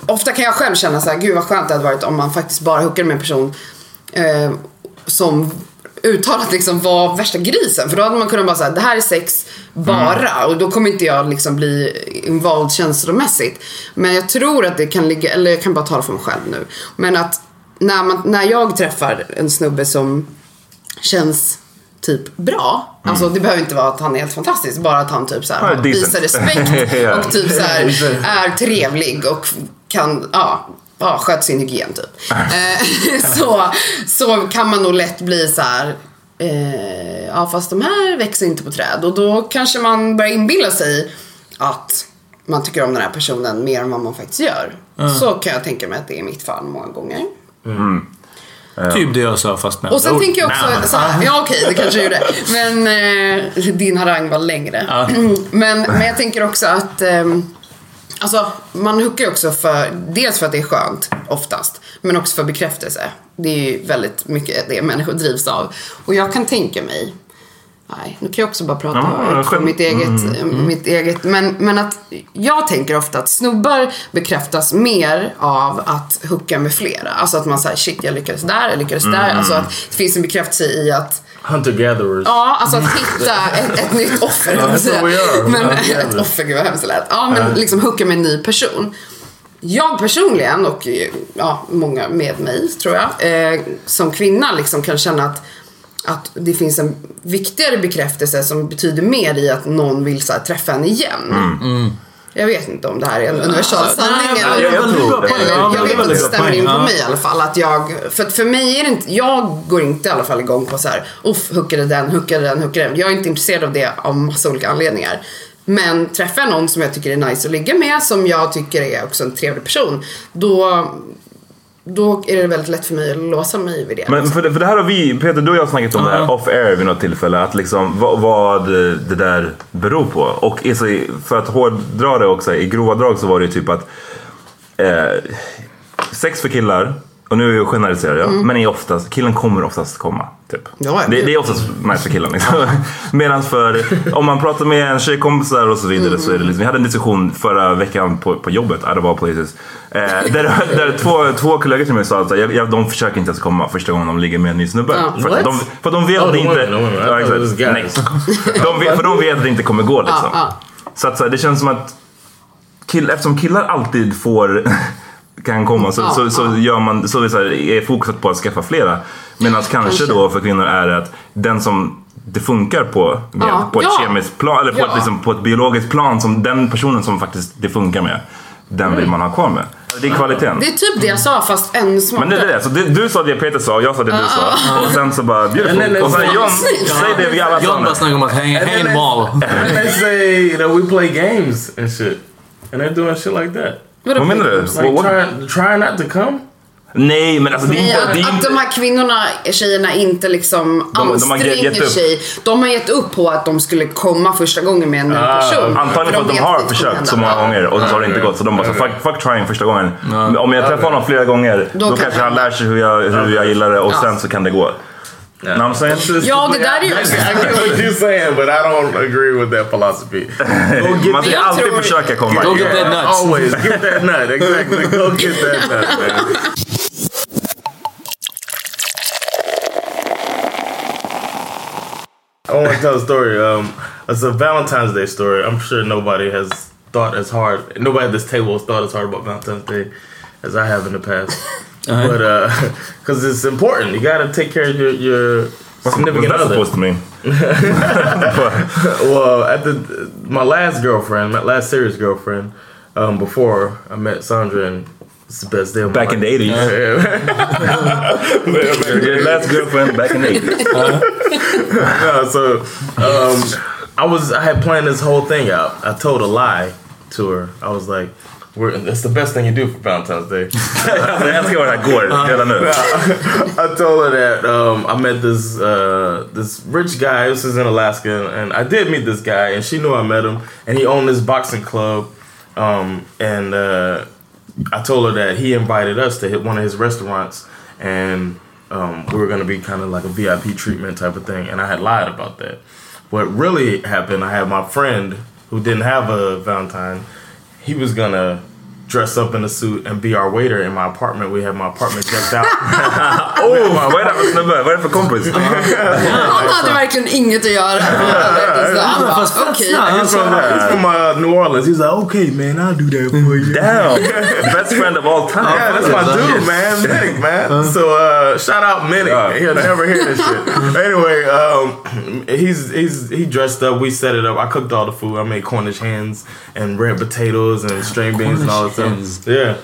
ofta kan jag själv känna så här, gud vad skönt det hade varit om man faktiskt bara hookade med en person eh, som uttalat liksom var värsta grisen. För då hade man kunnat bara säga det här är sex bara och då kommer inte jag liksom bli invald känslomässigt. Men jag tror att det kan ligga, eller jag kan bara tala för mig själv nu. Men att när, man, när jag träffar en snubbe som känns typ bra. Alltså det behöver inte vara att han är helt fantastisk, bara att han typ så här, visar respekt <laughs> och typ så här, <laughs> är trevlig och kan, ja, ja sköter sin hygien typ. <laughs> Eh, <laughs> så, så kan man nog lätt bli så här. Eh, ja fast de här växer inte på träd och då kanske man börjar inbilla sig att man tycker om den här personen mer än vad man faktiskt gör. Så kan jag tänka mig att det är mitt fall många gånger. Typ det jag sa fast med Och sen ord. tänker jag också, så här, ja okej det kanske jag gjorde. Men eh, din harang var längre. <clears throat> Men, men jag tänker också att ehm, Alltså man hookar ju också för, dels för att det är skönt oftast. Men också för bekräftelse. Det är ju väldigt mycket det människor drivs av. Och jag kan tänka mig Nej, nu kan jag också bara prata Ja, mitt eget, mitt eget. Men, men att jag tänker ofta att snubbar bekräftas mer av att hooka med flera. Alltså att man säger shit jag lyckades där, jag lyckades där. Alltså att det finns en bekräftelse i att Hunter gatherers. Ja, alltså att hitta ett, ett nytt offer. <laughs> Ja, säga. vi gör. Men, <laughs> ett offer, gud vad hemskt det lät. Ja, men liksom hooka med en ny person. Jag personligen och ja, många med mig tror jag, eh, som kvinna liksom kan känna att, att det finns en viktigare bekräftelse som betyder mer i att någon vill så här, träffa en igen. Jag vet inte om det här är en universal sanning nej, eller, jag- jag jag är vet att det stämmer in på mig i alla fall. Att jag, för att för mig är det inte, jag går inte i alla fall igång på så här, uff, hookade den, hookade den, hookade den. Jag är inte intresserad av det av massa olika anledningar. Men träffar jag någon som jag tycker är nice att ligga med, som jag tycker är också en trevlig person, då, då är det väldigt lätt för mig att låsa mig vid det. Men för det, för det här har vi, Peter du och jag har snackat om det här off air vid något tillfälle. Att liksom vad, vad det där beror på. Och i- så i- för att hårdra det också, i grova drag så var det typ att eh, sex för killar och nu generaliserar jag, men är oftast, killen kommer oftast komma. Typ. Ja, det, det är oftast nice för killen. Liksom. <laughs> Medan för, om man pratar med en tjejkompisar och så vidare så är det liksom, vi hade en diskussion förra veckan på, på jobbet, out of all places. Eh, där där två, två kollegor till mig sa att jag, jag, de försöker inte ens komma första gången de ligger med en ny snubbe. Ja. För, de, för de vet Oh, inte... Ja, exakt. Nej. De vet, för de vet att det inte kommer gå liksom. Ja, Så att så här, det känns som att kill, eftersom killar alltid får kan komma så, Ja, så, så, gör man, så är, så här, är fokuset på att skaffa flera. Medan kanske, Kanske. då för kvinnor är att den som det funkar på, med, Ja, på ett ja. kemiskt plan, eller på, Ja. ett, liksom, på ett biologiskt plan, som den personen som faktiskt det funkar med, den vill man ha kvar med. Det är kvaliteten. Det är typ det jag sa fast ännu Men det smartare. är det, så det, du sa det Peter sa och jag sa det du sa. Och sen så bara then beautiful. Och sen John säger det vi alla sa. John bara snackar om att hänga, then en mal. And they say that we play games and shit. And they're doing shit like that. Vadå? Vad menar du? Like What- trying, trying not to come? Nej men alltså det är Nej, inte... Det är att, att inte de här kvinnorna, tjejerna inte liksom De- de anstränger upp. sig. De har gett upp på att de skulle komma första gången med en ny Ah, person. Antagligen för att de vet har att det försökt så många gånger och så har det inte gått. Så de bara så fuck, fuck trying första gången. Om jag träffar honom flera gånger då, kan kanske det han lär sig hur jag, hur jag gillar det och sen så kan det gå. Yeah. Know what I'm saying? Ja, det där är. I get what you're saying, but I don't agree with that philosophy. Man ska Jag alltid tror- försöka komma. Go get that nuts. Always get that nut. <laughs> Exactly. Go get that nut, man. I want to tell a story. Um, it's a Valentine's Day story. I'm sure nobody has thought as hard. Nobody at this table has thought as hard about Valentine's Day as I have in the past. <laughs> But uh, <laughs> because it's important, you got to take care of your your What's significant that other. supposed to mean? <laughs> well, at the my last girlfriend, my last serious girlfriend, um, before I met Sandra, and it's the best day of my Back in the 80s. Yeah. <laughs> Your last girlfriend back in the 80s. no, so um, I was I had planned this whole thing out. I told a lie to her. I was like, We're, "It's the best thing you do for Valentine's Day." Jag det här går nu. I told her that um, I met this uh, this rich guy. This is in Alaska, and I did meet this guy, and she knew I met him, and he owned this boxing club. Um, and uh, I told her that he invited us to hit one of his restaurants, and um, we were going to be kind of like a VIP treatment type of thing. And I had lied about that. What really happened? I had my friend who didn't have a Valentine. He was gonna dress up in a suit and be our waiter in my apartment. We had my apartment decked out. <laughs> Oh, vad är det för snubbe? Vad är det för kompis? Han hade verkligen inget att göra. <laughs> Han bara, Fast fett okej. He's from, uh, New Orleans. He's like, okay, man, I'll do that for you. Damn! <laughs> Best friend of all time. Yeah, that's my dude, man. Minnick, man. So uh, shout out Minnick. He'll never hear this shit. Anyway, um, he's he's he dressed up. We set it up. I cooked all the food. I made Cornish hens and red potatoes and string beans and all that hens. Yeah,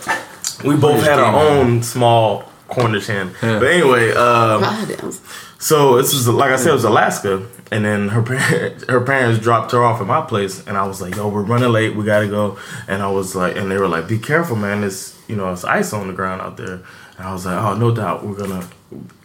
we both had our own small Cornish hen. But anyway, um, Vad är det ens? so this was like I said, it was Alaska, and then her parents, <laughs> her parents dropped her off at my place, and I was like, "Yo, we're running late. We gotta go." And I was like, and they were like, "Be careful, man. It's you know it's ice on the ground out there." And I was like, "Oh, no doubt. We're gonna,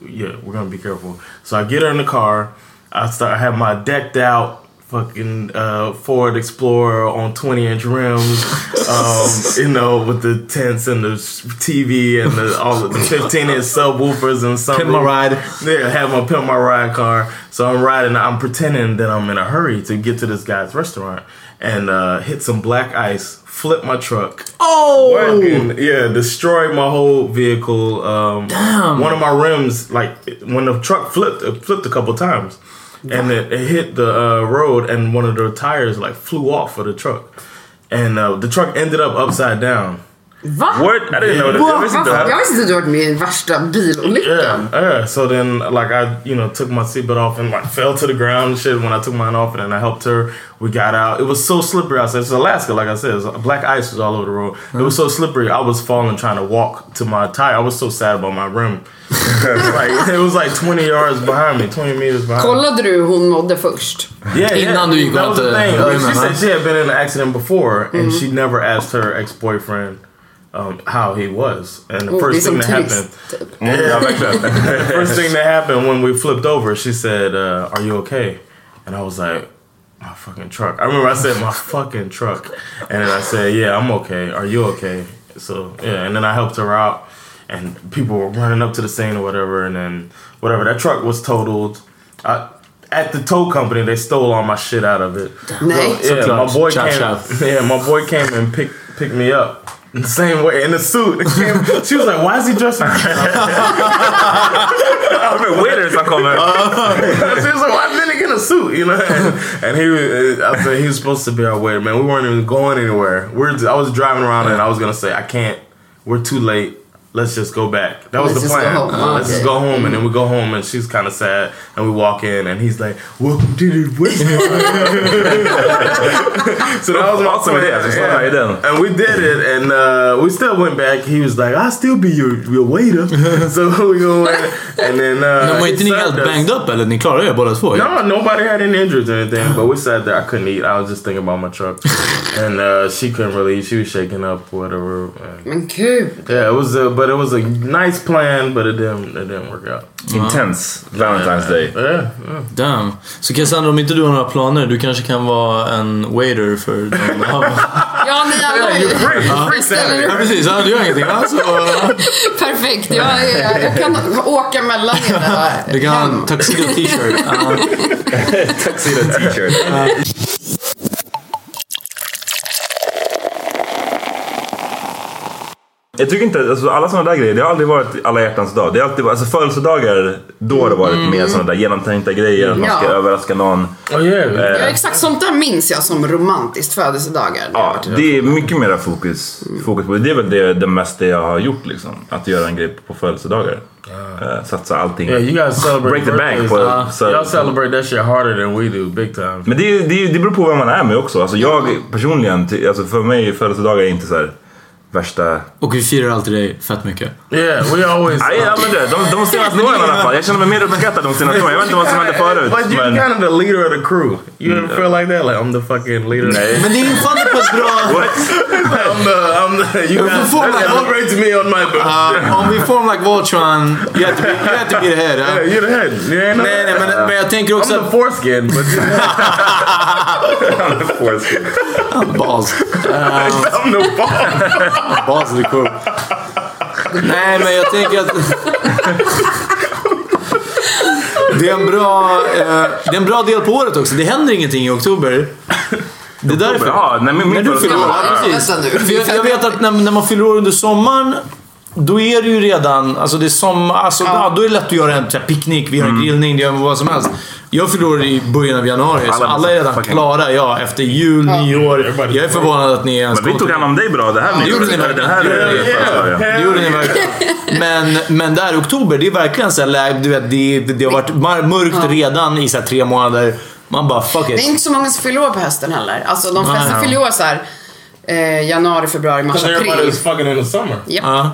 yeah, we're gonna be careful." So I get her in the car. I start. I have my decked out fucking uh, Ford Explorer on 20 inch rims, um, <laughs> you know, with the tents and the TV and the, all the 15 inch subwoofers and something. Pimp my ride. Yeah, I have my pimp my ride car. So I'm riding. I'm pretending that I'm in a hurry to get to this guy's restaurant and uh, hit some black ice. Flip my truck. Oh! Working, yeah, destroyed my whole vehicle. Um, Damn. One of my rims, like when the truck flipped, it flipped a couple times, and it, it hit the uh, road, and one of the tires like flew off of the truck, and uh, the truck ended up upside down. Va? What? I didn't know that. Jag visste inte det Jag här. visste inte att du varit med i värsta bilolyckan. Yeah, yeah. So then, like, I, you know, took my seatbelt off and like fell to the ground and shit when I took mine off, and then I helped her. We got out. It was so slippery outside. It's Alaska, like I said. It was- black ice was all over the road. It was so slippery. I was falling trying to walk to my tire. I was so sad about my rim. <laughs> like it was like twenty yards behind me, twenty meters behind. me. Kollade du hur hon mådde först? Yeah, Innan du gick that was the thing. Rimmen, she said she had been in an accident before, and mm-hmm. she never asked her ex boyfriend um, how he was. And the Oh, det är first thing that happened. trist. Typ. Ja, verkligen. the first thing that happened when we flipped over, she said, uh, "Are you okay?" And I was like, "My fucking truck." I remember I said, "My <laughs> fucking truck," and then I said, "Yeah, I'm okay. Are you okay?" So yeah, and then I helped her out, and people were running up to the scene or whatever, and then whatever that truck was totaled. I, at the tow company, they stole all my shit out of it. Nej. So, yeah, my boy came. <laughs> Yeah, my boy came and picked picked me up. The same way in the suit. <laughs> she was like, "Why is he dressed?" like De är waiters som kommer. she was like, "Why is he in a suit?" You know, and, and he, was- I said he was supposed to be our waiter. Man, we weren't even going anywhere. We're, I was driving around and I was gonna say, "I can't. We're too late. Let's just go back." That was Let's the just plan. go home. Let's Okay. just go home, and then we go home, and she's kind of sad, and we walk in, and he's like, "Welcome to the West." so that was my Awesome plan. idea. Just yeah. idén. And we did it, and uh, we still went back. He was like, "I'll still be your, your waiter." <laughs> so we go in, and then uh, Men var he inte ni served helt us. banged up eller? Ni klarade er båda två? No, nobody had any injuries or anything, but we <gasps> sat there. I couldn't eat. I was just thinking about my truck, <laughs> and uh, she couldn't really. She was shaking up, whatever. And Men gud. yeah, it was, a, but it was a nice plan, but it didn't, it didn't work out. Intense Valentine's Day. Yeah, yeah. Damn. Så Cassandra, om inte du har några planer, du kanske kan vara en waiter för någon <laughs> av... Ja, ni alla har ju... Ja precis, ja, du gör ingenting alltså. <laughs> Perfekt. Jag, jag, jag kan åka mellan er Du kan ha en <laughs> tuxedo t-shirt. Ja. Tuxedo t-shirt. Jag tycker inte, alltså alla sådana där grejer, det har aldrig varit alla hjärtans dag. Det har alltid varit, alltså födelsedagar, då har det varit mer sådana där genomtänkta grejer, att man ska Ja. överraska någon. Oh yeah. Ja, exakt sånt där minns jag som romantiskt födelsedagar. Ja, det är mycket mera fokus, fokus på det. Det är väl det, det mesta jag har gjort liksom. Att göra en grej på födelsedagar. Uh, satsa allting. Yeah, you guys celebrate Break the bank birthdays. på Uh, så- y'all celebrate that shit harder than we do, big time. Men det, är- det, är- det beror på vem man är med också. Alltså jag personligen, ty- alltså för mig är födelsedagar inte så här värsta... Och vi firar alltid dig fett mycket. Yeah, we always. Ja, men det, de, de senaste <laughs> åren i alla fall. Jag känner mig mer uppskattad de senaste åren. Jag vet inte vad som hände förut. But you're Men, kind of the leader of the crew. You ever feel like that? Like I'm the fucking leader. nej. Men det är ju fan på ett bra... What? <laughs> I'm the. I'm the. You guys like- celebrate to me on my birthday. Uh, om vi form like Voltron, you have to be, you have to be the head. Yeah, Ja. you're the head. You ain't Nej, nej, men, men jag tänker också I'm the foreskin, but you Balls. <laughs> I'm the ball. Balls <laughs> cool. Nej, men jag tänker att... Det är en bra, eh, det är en bra del på året också. Det händer ingenting i oktober. Det är därför. Ja, nej, men min När du fyller år. Ja, precis. För jag, jag vet att när, när man fyller år under sommaren då är det ju redan, alltså det är som, alltså, ja. då är det lätt att göra en här, picknick, vi gör en grillning, det gör vad som helst. Jag fyller år i början av januari, så Alla alla är redan fucking- klara, ja, efter jul, nyår. Jag är förvånad att ni ens Men vi tog hand om dig bra. Det här Det gjorde ni det verkligen. här Det gjorde är ni. födelsedagen. Det gjorde ni verkligen. Men, men där i oktober, det är verkligen så här, du vet, det, det har varit mörkt redan i så här, tre månader. Man bara fuck Det är it. inte så många som fyller år på hösten heller. Alltså de flesta fyller år så här eh, januari, februari, mars, april. fucking in the summer. Ja.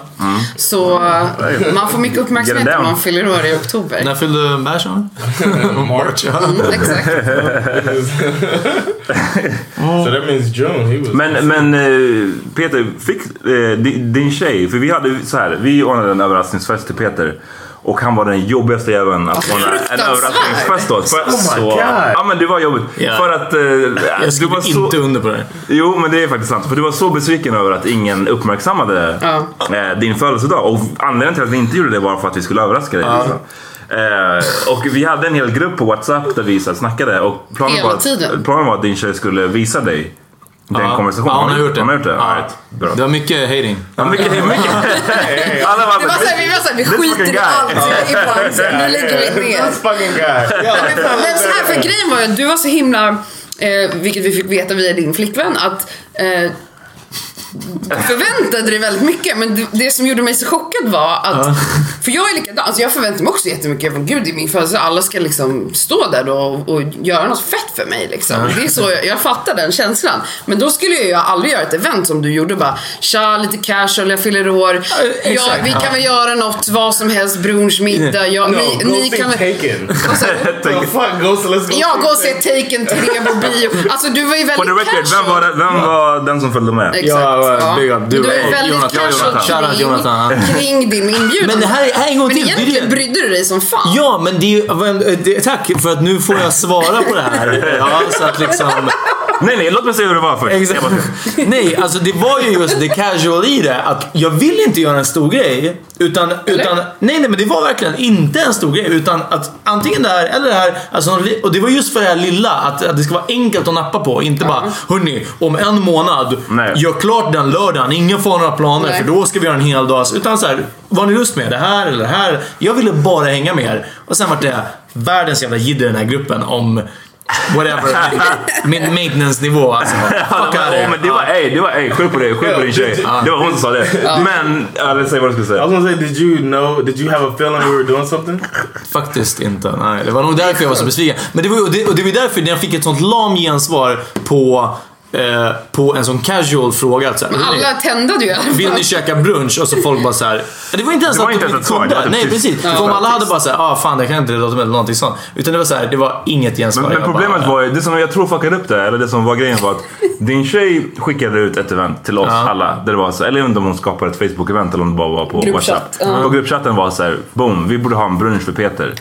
Så eh, man får mycket uppmärksamhet it om down. man fyller år i oktober. När fyllde Persson? <laughs> March. Ja. Mm, exakt. <laughs> So that means June. He was. Men, men eh, Peter, fick eh, din, din tjej, för vi hade så här, vi ordnade en överraskningsfest till Peter. Och han var den jobbigaste jäveln att ordna en överraskningsfest åt. För, Oh my så, God. Ja men det var jobbigt. Ja. För att eh, Jag skriver så... inte under på det. Jo, men det är faktiskt sant. För du var så besviken över att ingen uppmärksammade eh, din födelsedag. Och anledningen till att vi inte gjorde det var för att vi skulle överraska dig. Liksom. Eh, och vi hade en hel grupp på WhatsApp där vi så här snackade. Och planen, Hela var att, tiden. planen var att din tjej skulle visa dig den Ja. konversationen. Ja, hon har gjort det. Hon har gjort det? Ja. Right. Bra. Det var mycket hating. Ja, mycket, mycket. <laughs> Alla var Det var så här, vi var så här, vi skiter i allt ibland. <laughs> Nu lägger vi ner. this fucking guy. Men så här, för grejen var ju du var så himla, eh, vilket vi fick veta via din flickvän, att eh, förväntade dig väldigt mycket men det, det som gjorde mig så chockad var att, för jag är likadan, alltså jag förväntar mig också jättemycket, men gud är min födelsedag, alla ska liksom stå där då och, och göra något fett för mig liksom. Det är så, jag, jag fattar den känslan. Men då skulle jag ju aldrig göra ett event som du gjorde bara, tja lite casual, jag fyller år, ja, exakt. vi kan väl göra något, vad som helst, brunch, middag, ja, No, ni, go ni see kan väl... Taken. <laughs> The. Ja, gå och se Taken 3 på bio. Alltså du var ju For the väldigt record, vem var, det, vem var den som följde med? Exakt. Ja, big up. Du Men du är väldigt Jonathan. Jonathan. kring, Shoutout Jonathan, kring din inbjudan. Men det här, här är en gång Men till. Det är egentligen brydde du dig som fan. Ja, men det är ju... det- Tack för att nu får jag svara på det här. <laughs> Ja, så att liksom... Nej, nej, låt mig säga hur det var först. Exakt. Nej, alltså det var ju just det casual i det. Att jag vill inte göra en stor grej. Utan, utan nej, nej, men det var verkligen inte en stor grej. Utan att antingen det här eller det här. Alltså, och det var just för det här lilla. Att, att det ska vara enkelt att nappa på. Inte bara, hörni, om en månad, Nej. gör klart den lördagen. Ingen får några planer Nej. för då ska vi göra en hel dag. Utan så här, vad har ni lust med? Det här eller det här? Jag ville bara hänga med er. Och sen var det världens jävla jidder i den här gruppen om whatever. min maintenance-nivå alltså. Fuck Ja, out of here. men det var, ey, det var, ey, skyll på det, skyll på din tjej. Det var hon som sa det. Men, ja, säg vad du skulle I was säga. gonna say, did you know? Did you have a feeling we were doing something? Faktiskt inte. Nej, det var nog därför jag var så besviken. Men det var, och det, och det var därför när jag fick ett sånt lam gensvar på, eh, på en sån casual fråga. Att så här, hörni, Alla tändade ju i alla fall. Vill ni käka brunch? Och så folk bara så här. Det var inte ens Det var att inte de ens ett svar, kunde. var Nej precis. För om alla hade bara såhär, ah fan det kan inte det datumet eller någonting sånt. Utan det var så här, det var inget gensvar. Men, men Jag problemet bara, var ju, det som jag tror fuckade upp det, eller det som var grejen var att din tjej skickade ut ett event till oss alla. Där det var så, eller jag vet inte om hon skapade ett Facebook-event eller om det bara var på Gruppchatt, WhatsApp. På gruppchatten var så här, boom, vi borde ha en brunch för Peter.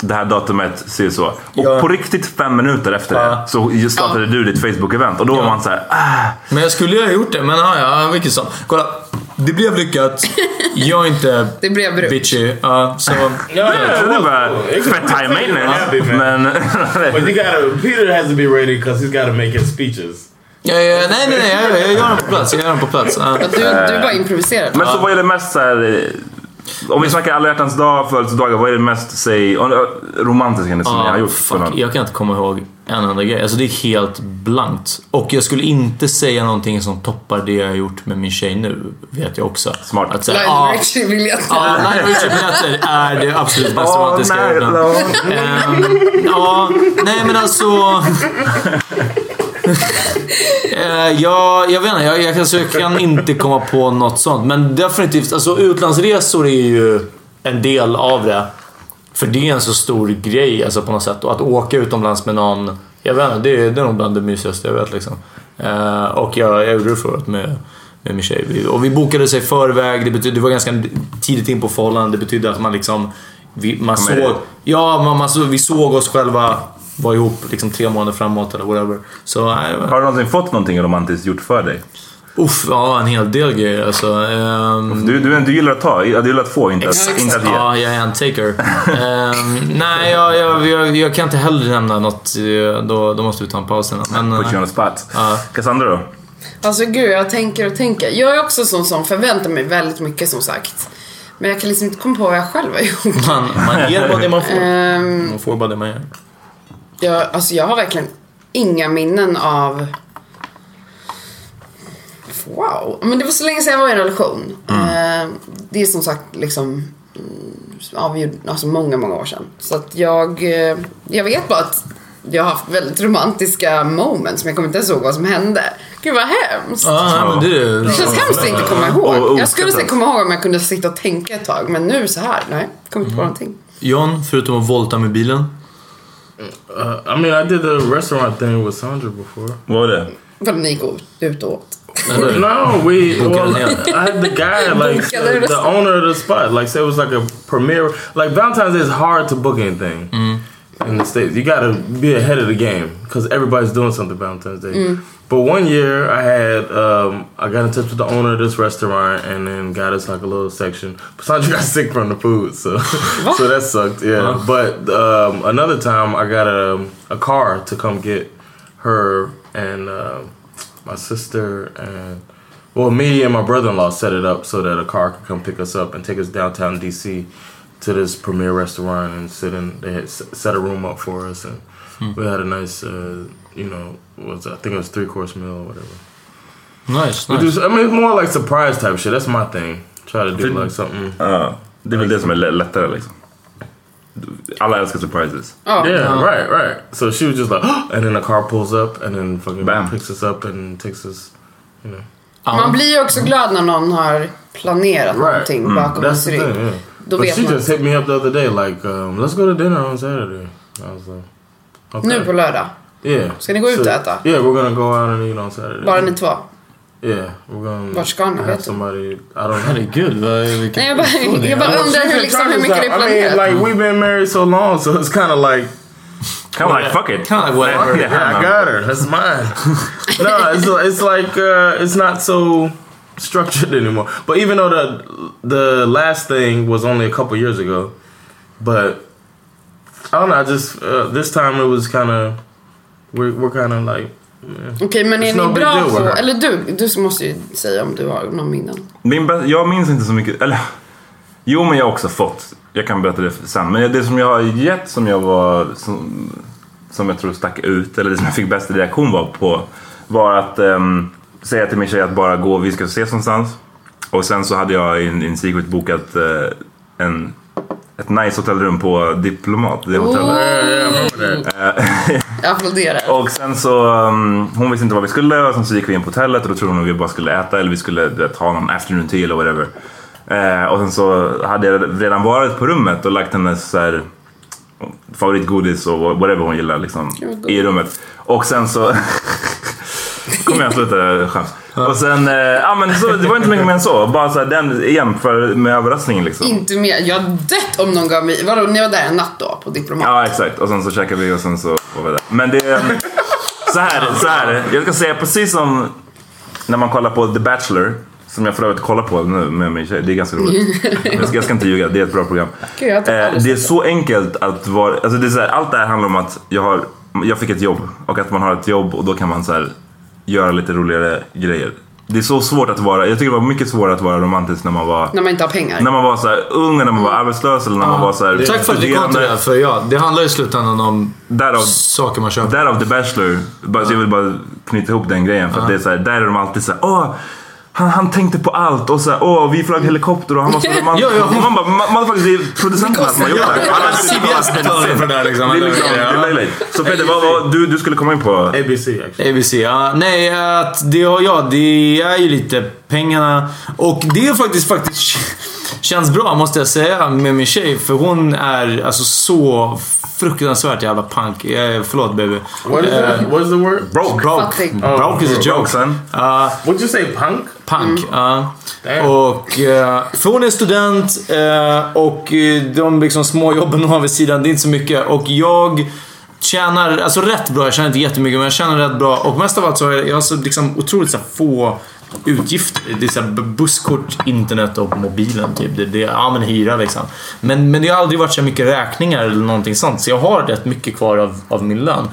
Det här datumet ser så. Och Ja. på riktigt fem minuter efter Ja. det så startade du ditt Facebook-event. Och då var man så här, ah, Men jag skulle ju ha gjort det, men ja, ja, vilket som. Kolla, det blev lyckat. Jag är inte <laughs> Det blev bitchy. Ja, så... Yeah, det var fett maintenance. Men... Peter has to be ready because he's got to make his speeches. Ja, ja, nej, nej, nej, jag, jag gör den på plats. Jag gör den på plats. Ja. Ja, Du, du bara improviserade. Men så vad är det mest så här, eh, Om vi snackar alla hjärtans dag, födelsedagar, vad är det mest säg, romantiska ni som ni har gjort? fuck, jag kan inte komma ihåg en enda grej. Alltså det är helt blankt. Och jag skulle inte säga någonting som toppar det jag har gjort med min tjej nu. Vet jag också. Smart. Att säga, Lionel ah, Richie vill jag Ja, Lionel Richie-biljetter är det absolut mest All romantiska jag night gjort. Ehm, Ja, nej men alltså... <laughs> Eh, ja, jag vet inte, jag, jag, alltså, jag kan inte komma på något sånt. Men definitivt, alltså utlandsresor är ju en del av det. För det är en så stor grej alltså, på något sätt. Och att åka utomlands med någon, jag vet inte, det är, det är nog bland det mysigaste jag vet. Liksom. Eh, och jag, jag gjorde det året med, med min tjej. Och vi bokade sig i förväg, det, betydde, det var ganska tidigt in på förhållandet. Det betydde att man liksom, vi, man såg, ja, man, man, så, vi såg oss själva vara ihop liksom tre månader framåt eller whatever. Så, nej, men- Har du någonsin fått någonting romantiskt gjort för dig? Uff, ja en hel del grejer alltså. Ehm, Du, du, du gillar att ta, du gillar att få, inte att, inte att ge. Ja, jag är en taker. Ehm, nej, jag, jag, jag, jag kan inte heller nämna något. eh, Då, då måste vi ta en paus innan. Men, Put you eh, on the spot. Ja. Cassandra då? Alltså gud, jag tänker och tänker. Jag är också sån som förväntar mig väldigt mycket som sagt. Men jag kan liksom inte komma på vad jag själv har gjort. man, man ger bara det man får. Ehm, Man får bara det man ger. Jag, alltså jag har verkligen inga minnen av... Wow. Men det var så länge sedan jag var i en relation. Ehm, det är som sagt liksom mm, avgjord, alltså många, många år sedan. Så att jag, eh, jag vet bara att jag har haft väldigt romantiska moments men jag kommer inte ens ihåg vad som hände. Gud vad hemskt. Ja, nej, men det, Det känns hemskt att inte komma ihåg. Jag skulle säkert oskattat. komma ihåg om jag kunde sitta och tänka ett tag. Men nu så här, nej. Kommer inte på någonting. John, förutom att volta med bilen. Uh, I mean, I did the restaurant thing with Sandra before. What var det? För att ni gick ut och åt. No, we. Well. <laughs> I had the guy like Bokade the, owner of the spot. Like, say it was like a premiere. Like Valentine's Day is hard to book anything in the states. You got to be ahead of the game because everybody's doing something Valentine's Day. But one year I had um, I got in touch with the owner of this restaurant and then got us like a little section. But Sandra got sick from the food, so <laughs> so that sucked. Yeah. But um, another time I got a a car to come get her and uh, my sister and well me and my brother-in-law set it up so that a car could come pick us up and take us downtown DC to this premier restaurant and sit in. They had set a room up for us and hmm. we had a nice, uh, you know, was I think it was three course meal or whatever. Nice, We nice. do, I mean, it's more like surprise type shit. That's my thing. Try to do Fin- like something. Ja, det är väl det som är lättare liksom. Alla älskar surprises. Oh, Yeah, right, right. So she was just like, <gasps> and then the car pulls up and then fucking Bam. picks us up and takes us, you know. Man blir ju också glad när någon har planerat Right. någonting mm. bakom That's ens rygg. yeah. Då but vet she man. just hit me up the other day, like, um, let's go to dinner on Saturday. I was like, okay. Nu på lördag. Yeah. Ska ni gå ut och äta? Yeah, we're gonna go out and eat on Saturday. Bara ni två. Yeah, we're gonna Vart ska ni? have Vet somebody. I don't <laughs> know. Herregud, vad, vilken... Nej, jag bara, jag bara undrar hur, liksom, hur mycket det är I mean, like we've been married so long, so it's kind of like Kind of like fuck it. Kind of like whatever. Yeah, Yeah, I got her. That's mine. <laughs> no, it's it's like uh, it's not so structured <laughs> anymore. But even though the the last thing was only a couple years ago, but I don't know. I just uh, this time it was kind of we're we're kind of like. Okej, men är ni bra på... Eller du, du måste ju säga om du har någon minnen. Min jag minns inte så mycket. Eller, jo, men jag har också fått. Jag kan berätta det sen. Men det som jag har gett som jag var... Som, som jag tror stack ut, eller det som jag fick bäst reaktion var på, var att um, säga till min tjej att bara gå, vi ska ses någonstans. Och sen så hade jag i en, secret bokat eh, en, ett nice hotellrum på Diplomat, det hotellet. Eh, <laughs> applåderar. och sen så, um, hon visste inte vad vi skulle och sen så gick vi in på hotellet och då trodde hon att vi bara skulle äta eller vi skulle vet, ha någon afternoon tea eller whatever. Eh, och sen så hade jag redan varit på rummet och lagt hennes så här, favoritgodis och whatever hon gillar liksom, i rummet. Och sen så... <laughs> Kom igen, sluta skäms. Och sen, eh, ja men så, det var inte mycket mer än så. Bara så här, den igen för, med överraskningen liksom. Inte mer. Jag hade dött om någon gav mig... Vadå, ni var där en natt då? På Diplomat? Ja exakt, och sen så käkade vi och sen så var vi där. Men det... Så här, så här. Jag ska säga precis som när man kollar på The Bachelor. Som jag för övrigt kollar på nu med min tjej. Det är ganska roligt. Jag ska, jag ska inte ljuga, det är ett bra program. Gud, jag Eh, det är så enkelt att vara... Alltså det är så här, allt det här handlar om att jag, har, jag fick ett jobb. Och att man har ett jobb och då kan man så här, göra lite roligare grejer. Det är så svårt att vara... Jag tycker det var mycket svårare att vara romantisk när man var... När man inte har pengar. När man var så här ung, när man var arbetslös eller när man var så här Tack för att du kom till det, för ja, det handlar i slutändan om Därav, saker man köper. därav The Bachelor. Bara, så jag vill bara knyta ihop den grejen. För att det är så här, där är de alltid så här, åh, han, han tänkte på allt och så här, åh, vi flög helikopter och han var så <laughs> romantisk. Ja, ja. Man bara, man, man faktiskt, det är producenterna som har gjort det. Ja, Alla sitter bara- CBS betalar för det där liksom. Det är liksom, det är löjligt. Så Peter, vad, vad, du, du skulle komma in på... ABC actually. ABC, ja. Nej, att det har jag. Det är ju lite pengarna. Och det är faktiskt, faktiskt <laughs> känns bra måste jag säga med min tjej. För hon är alltså så fruktansvärt jävla punk. Eh, förlåt baby. What is that? What is the word? Broke. Broke. Fattig. Broke is a joke. Broke, son. Ja. What'd you say? Punk? Punk, ja. Damn. Och, eh, för hon är student eh, och eh, de liksom små jobben hon har vid sidan, det är inte så mycket. Och jag tjänar, alltså rätt bra, jag tjänar inte jättemycket men jag tjänar rätt bra. Och mest av allt så har jag, jag har så liksom otroligt så få utgifter. Det är så busskort, internet och mobilen typ. Det, det, ja men hyra liksom. Men, men det har aldrig varit så mycket räkningar eller någonting sånt. Så jag har rätt mycket kvar av, av min lön.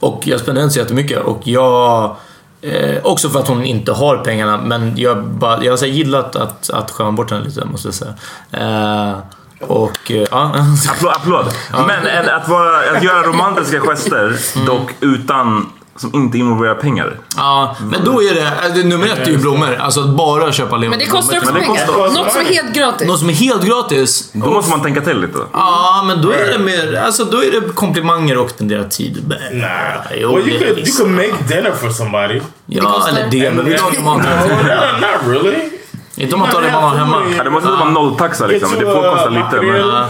Och jag spenderar inte så jättemycket. Och jag... Eh, också för att hon inte har pengarna, men jag, bara, jag har gillat att, att skämma bort henne lite, måste jag säga. Eh, och... Eh, ja. Applåd. applåd. Men en, att, vara, att göra romantiska gester, dock utan... Som inte involverar pengar. ja, men då är det... det nummer ett är ju blommor. Alltså att bara köpa levande Men det kostar också pengar. kostar- Något som är helt gratis. Något som är helt gratis. Då måste man tänka till lite. Ja, men då är det mer... Alltså då är det komplimanger och spendera tid. Nah. Jo, well, you could you could make dinner for somebody. Ja, eller det. Men vi lagar <laughs> mat. <laughs> no, not really. Inte om man tar det man har hemma. Ja, det måste inte vara nolltaxa liksom. men Det får kosta lite. Men...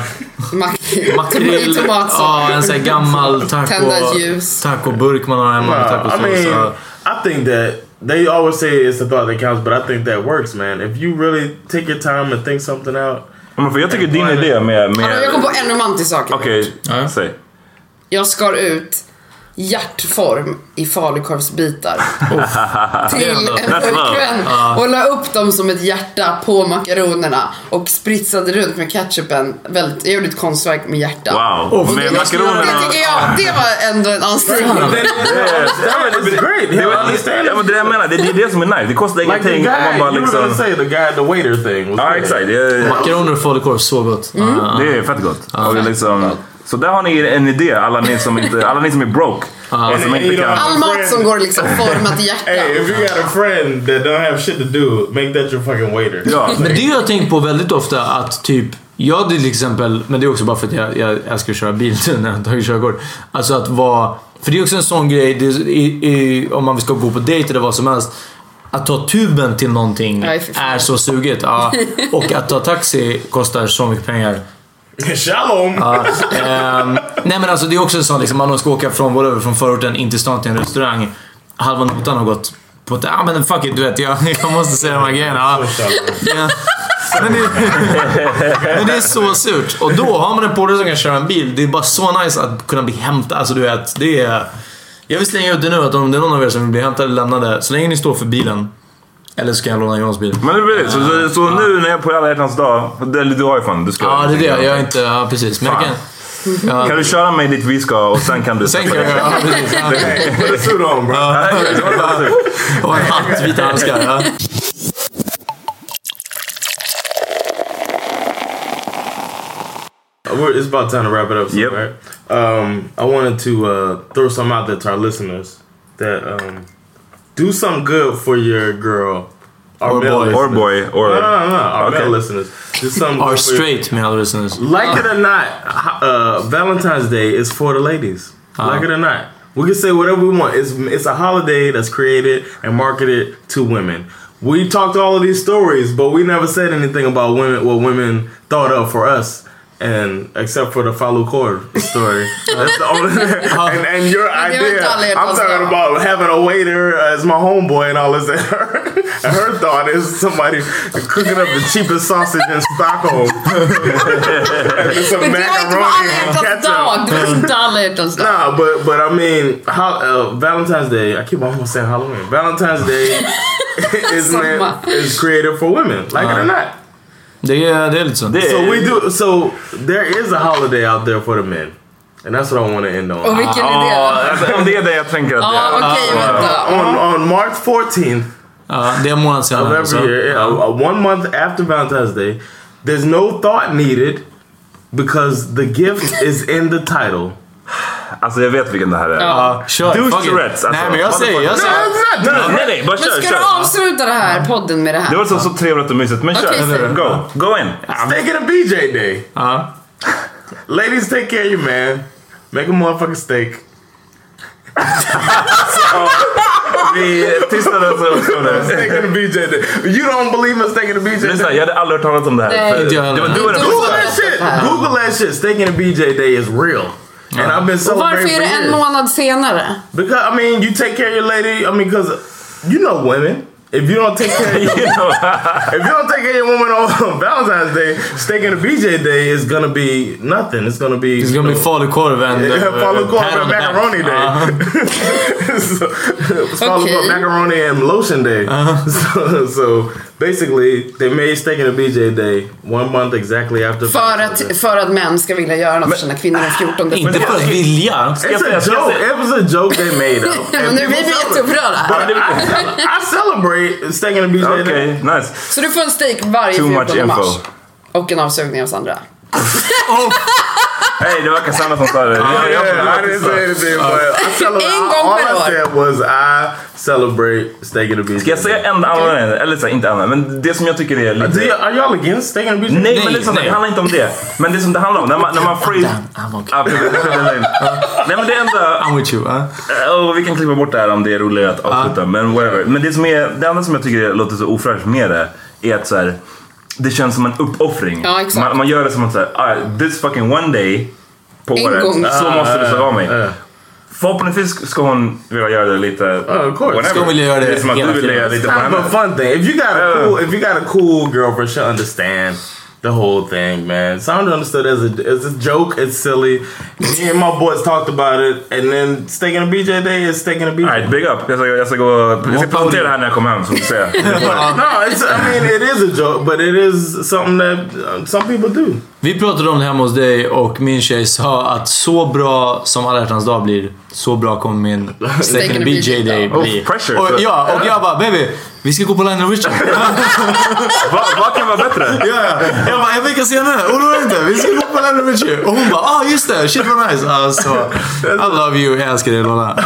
Makrill. Ja, en sån här gammal taco, tacoburk man har hemma med Nah, I tacosås. mean. I think that they always say it's the thought that counts, but I think that works, man. If you really take your time and think something out. Men för jag tycker din idé med... Med... jag kom på en romantisk sak. Okej, Ja. säg. Jag skar ut hjärtform i falukorvsbitar <laughs> till en pojkvän och la upp dem som ett hjärta på makaronerna och spritsade runt med ketchupen. Väldigt, jag gjorde ett konstverk med hjärta. Wow. Och Med det, makaronerna. Det tycker jag, det var ändå en ansträngning. Det, var, jag menar, är det som är nice. Det kostar Like the ingenting guy, om man bara you liksom... say the guy the waiter thing. Ja, exakt. Makaroner och falukorv, så gott. Mm. Ja, det är fett gott. Och det är liksom, så där har ni en idé, alla ni som, inte, alla ni som är broke. Och som inte kan... All mat som går liksom format i Hey, hjärta. if you got a friend that don't have shit to do, make that your fucking waiter. Ja. Men det har jag tänkt på väldigt ofta att typ jag till exempel, men det är också bara för att jag, jag älskar att köra bil <laughs> nu när jag tagit körkort. Alltså att vara... För det är också en sån grej, det, är- i, i, om man ska gå på dejt eller vad som helst. Att ta tuben till någonting fan. är så suget. Ja. <laughs> Och att ta taxi kostar så mycket pengar. <laughs> Shalom. Ja, ehm, nej men alltså det är också en sån liksom, man ska åka från, whatever, från förorten in till stan till en restaurang. Halva notan har gått på... Ja men fuck it, du vet. Jag, <laughs> jag måste säga de här grejerna. Ja. Ja. Men det, <laughs> men det är så surt. Och då har man en polare som kan köra en bil. Det är bara så nice att kunna bli hämtad. Alltså du vet, det är... Jag vill slänga ut det nu att om det är någon av er som vill bli hämtade eller lämnade, så länge ni står för bilen. Eller så kan jag låna Johans bil. Men det blir det. Så, så, så nu när jag är på alla hjärtans dag, eller du har ju fan, du ska. Ja, det är det. Jag är inte... Ja, precis. Men jag kan... Ja. Kan du köra mig dit vi ska och sen kan du... Sen kan jag... Ja, precis. Ja. Put a suit on bro. Ja, <laughs> Och en hatt, vita handskar. Ja. We're, it's about time to wrap it up. Yep. Um, I wanted to uh, throw some out there to our listeners that um, do something good for your girl. Our Or male boy. Or boy, or... No, no, no, no. Our Okay. male listeners. Do something Or good for your- straight, mina listeners. Like it or not, uh, Valentine's Day is for the ladies. Like it or not, we can say whatever we want. It's it's a holiday that's created and marketed to women. We talked all of these stories, but we never said anything about women. What women thought of for us. And except for the Falu Cord story, <laughs> that's the only. <laughs> and, and your idea, I'm talking about having a waiter as my homeboy and all this. <laughs> And her, and her thought is somebody cooking up the cheapest sausage in Stockholm. and some Men det var inte på alla macaroni and ketchup. dag. Det var inte alla hjärtans dag. Nah, but but I mean, how, uh, Valentine's Day. I keep almost saying Halloween. Valentine's Day is meant, is created for women, like it or not. Det är, det är lite So we do. So there is a holiday out there for the men, and that's what I want to end on. Och vilken är Ja, det? alltså, om det är det jag tänker att det är. okej, vänta. on on March 14th Ja, det är en månad of every så. year, yeah, uh, one month after Valentine's Day, there's no thought needed because the gift is in the title. Alltså jag vet vilken det här är. Ja, kör. Douche Fuck it. Tourettes, alltså. Nej, men jag säger... Jag säger not. Nej, nej, nej, bara Men kör, ska kör. du avsluta det här podden med det Det här? var så, så trevligt och mysigt. Men kör. Okej, säg. Go. Go in. Steak and a BJ day. ja. Ladies, take care of your man. Make a motherfucking steak. <laughs> Vi tystnade så så det. steak and a BJ day. You don't believe in steak and a BJ Lyssna, day? jag hade aldrig hört talas om det här. Nej. Inte jag heller. Det var du och den Google that shit. Google that shit. Steak and a BJ day is real. And I've been Och celebrating varför är for det en years. månad senare? Because I mean, you take care of your lady. I mean, because you know women. If you don't take care of your, You <laughs> know. if you don't take care of your woman on <laughs> Valentine's Day, steak and a BJ day is gonna be nothing. It's gonna be Det ska bli falukorv and... Yeah, falukorv and macaroni day. <laughs> so, it's falukorv, Okay. macaroni and lotion day. Uh So, so basically, they made steak and a BJ day one month exactly after. För att, för att män ska vilja göra något för sina kvinnor den 14 Inte för att vilja. It's a joke. It was a joke they made up. <laughs> Men nu blir vi jätteupprörda. I, cel- I celebrate steak and a BJ Okej, day. nice. Så du får en steak varje Too much 14 mars. info. Och en avsugning av Sandra. <laughs> Hej, det var Cassandra som sa det. Jag- Yeah, I didn't say anything, but I celebrate. En gång All I said was I celebrate steak and a BJ. Ska jag säga en annan, eller så inte annan, men det som jag tycker är lite... you, are y'all against steak and a BJ? Nej, Nej, men liksom, nej. det handlar inte om det. Men det som det handlar om, när man, när man freeze... I'm okay. Precis, precis. <laughs> Nej men det enda... I'm with you. Uh. Och vi kan klippa bort det här om det är roligare att avsluta, men whatever. Men det, som är, det enda som jag tycker låter så ofräscht med det är att så här, det känns som en uppoffring. Ja, exakt. Man, man gör det som att här, ah, this fucking one day på En året, gång. så måste det så vara mig. Förhoppningsvis ska hon vilja göra det lite... Oh, of course. Ska hon vilja göra det Det är som att du vill göra lite på kind of henne. fun thing. If you got a cool, if you got a cool girlfriend, she'll understand the whole thing, man. Sandra understood as a as a joke. It's silly. Me and my boys talked about it, and then steak and a BJ day is steak and a BJ. Alright, big up. Jag ska, jag ska gå... Jag ska det här när jag kommer hem så vi se. <laughs> no, it's. I mean, it is a joke, but it is something that uh, some people do. Vi pratade om det hemma hos dig och min tjej sa att så bra som alla hjärtans dag blir, så bra kommer min <laughs> Steak and BJ Day Oh, bli. pressure. Och, ja, och jag bara baby, vi ska gå på Lionel Richard. <laughs> Vad vad kan vara bättre? ja, ja. Jag bara, en vecka senare, oroa dig inte, vi ska gå på Lionel Richard. Och hon bara, ah just det, shit vad nice. Alltså, I love you, jag älskar dig Lola.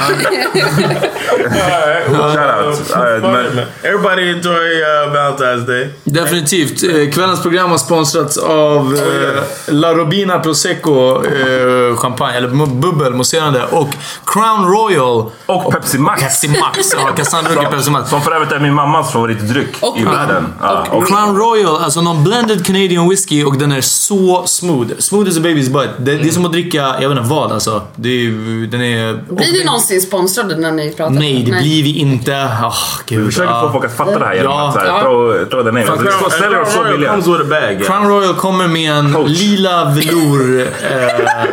Everybody enjoy uh, Valentine's Day. Definitivt. Eh, Kvällens program har sponsrats av eh, La Robina Prosecco eh, champagne, eller bubbel, mousserande och Crown Royal Och Pepsi Max. Pepsi Max. Ja, Cassandra dricker Pepsi Max. Som för övrigt är min mammas favoritdryck Och i världen. Ja, och Crown Royal, alltså någon blended Canadian whisky och den är så smooth. Smooth as a baby's butt. Det, det är som att dricka, jag vet inte vad alltså. Det är, den är... Blir ni någonsin sponsrade när ni pratar? Nej, det blir vi inte. Oh, gud. Vi försöker ja. få folk att fatta det här genom Ja. att Ja. the name. Fan, Alltså, Crown- ställer oss så Crown Royal billiga. Crown Royal kommer med en Coach. lila velour eh,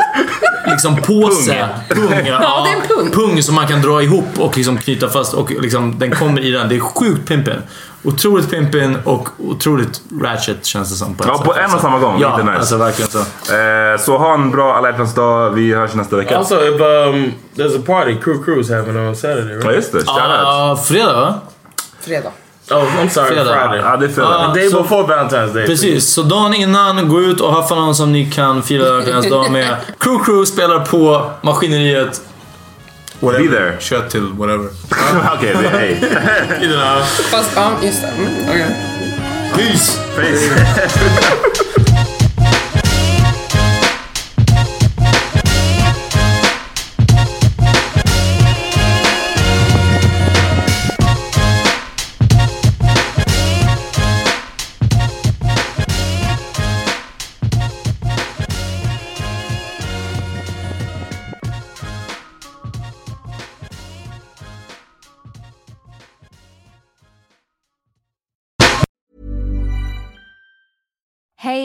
liksom påse. Pung. ja. Ja, det är en pung. Pung som man kan dra ihop och liksom knyta fast och liksom, den kommer i den. Det är sjukt pimpin. Otroligt pimpin och otroligt ratchet känns det som. På Ja, sätt, på en och alltså. samma gång. Ja, Lite nice. alltså verkligen så. Eh, så ha en bra alla hjärtans dag. Vi hörs nästa vecka. Also, if um, there's a party, Crew Crew's having on Saturday, right? Ja, just det. Ah, fredag va? Fredag. Oh, I'm sorry, Fredag. Friday. Ja, det är fredag. The day så- before Valentine's Day. Precis, så dagen innan, gå ut och haffa någon som ni kan fira Valentine's dag med. <laughs> Crew Crew spelar på maskineriet. Whatever. Be there. Kött till whatever. Okej, det- hej. Fast, ja, just det. Mm, okej. Peace! Peace. <laughs>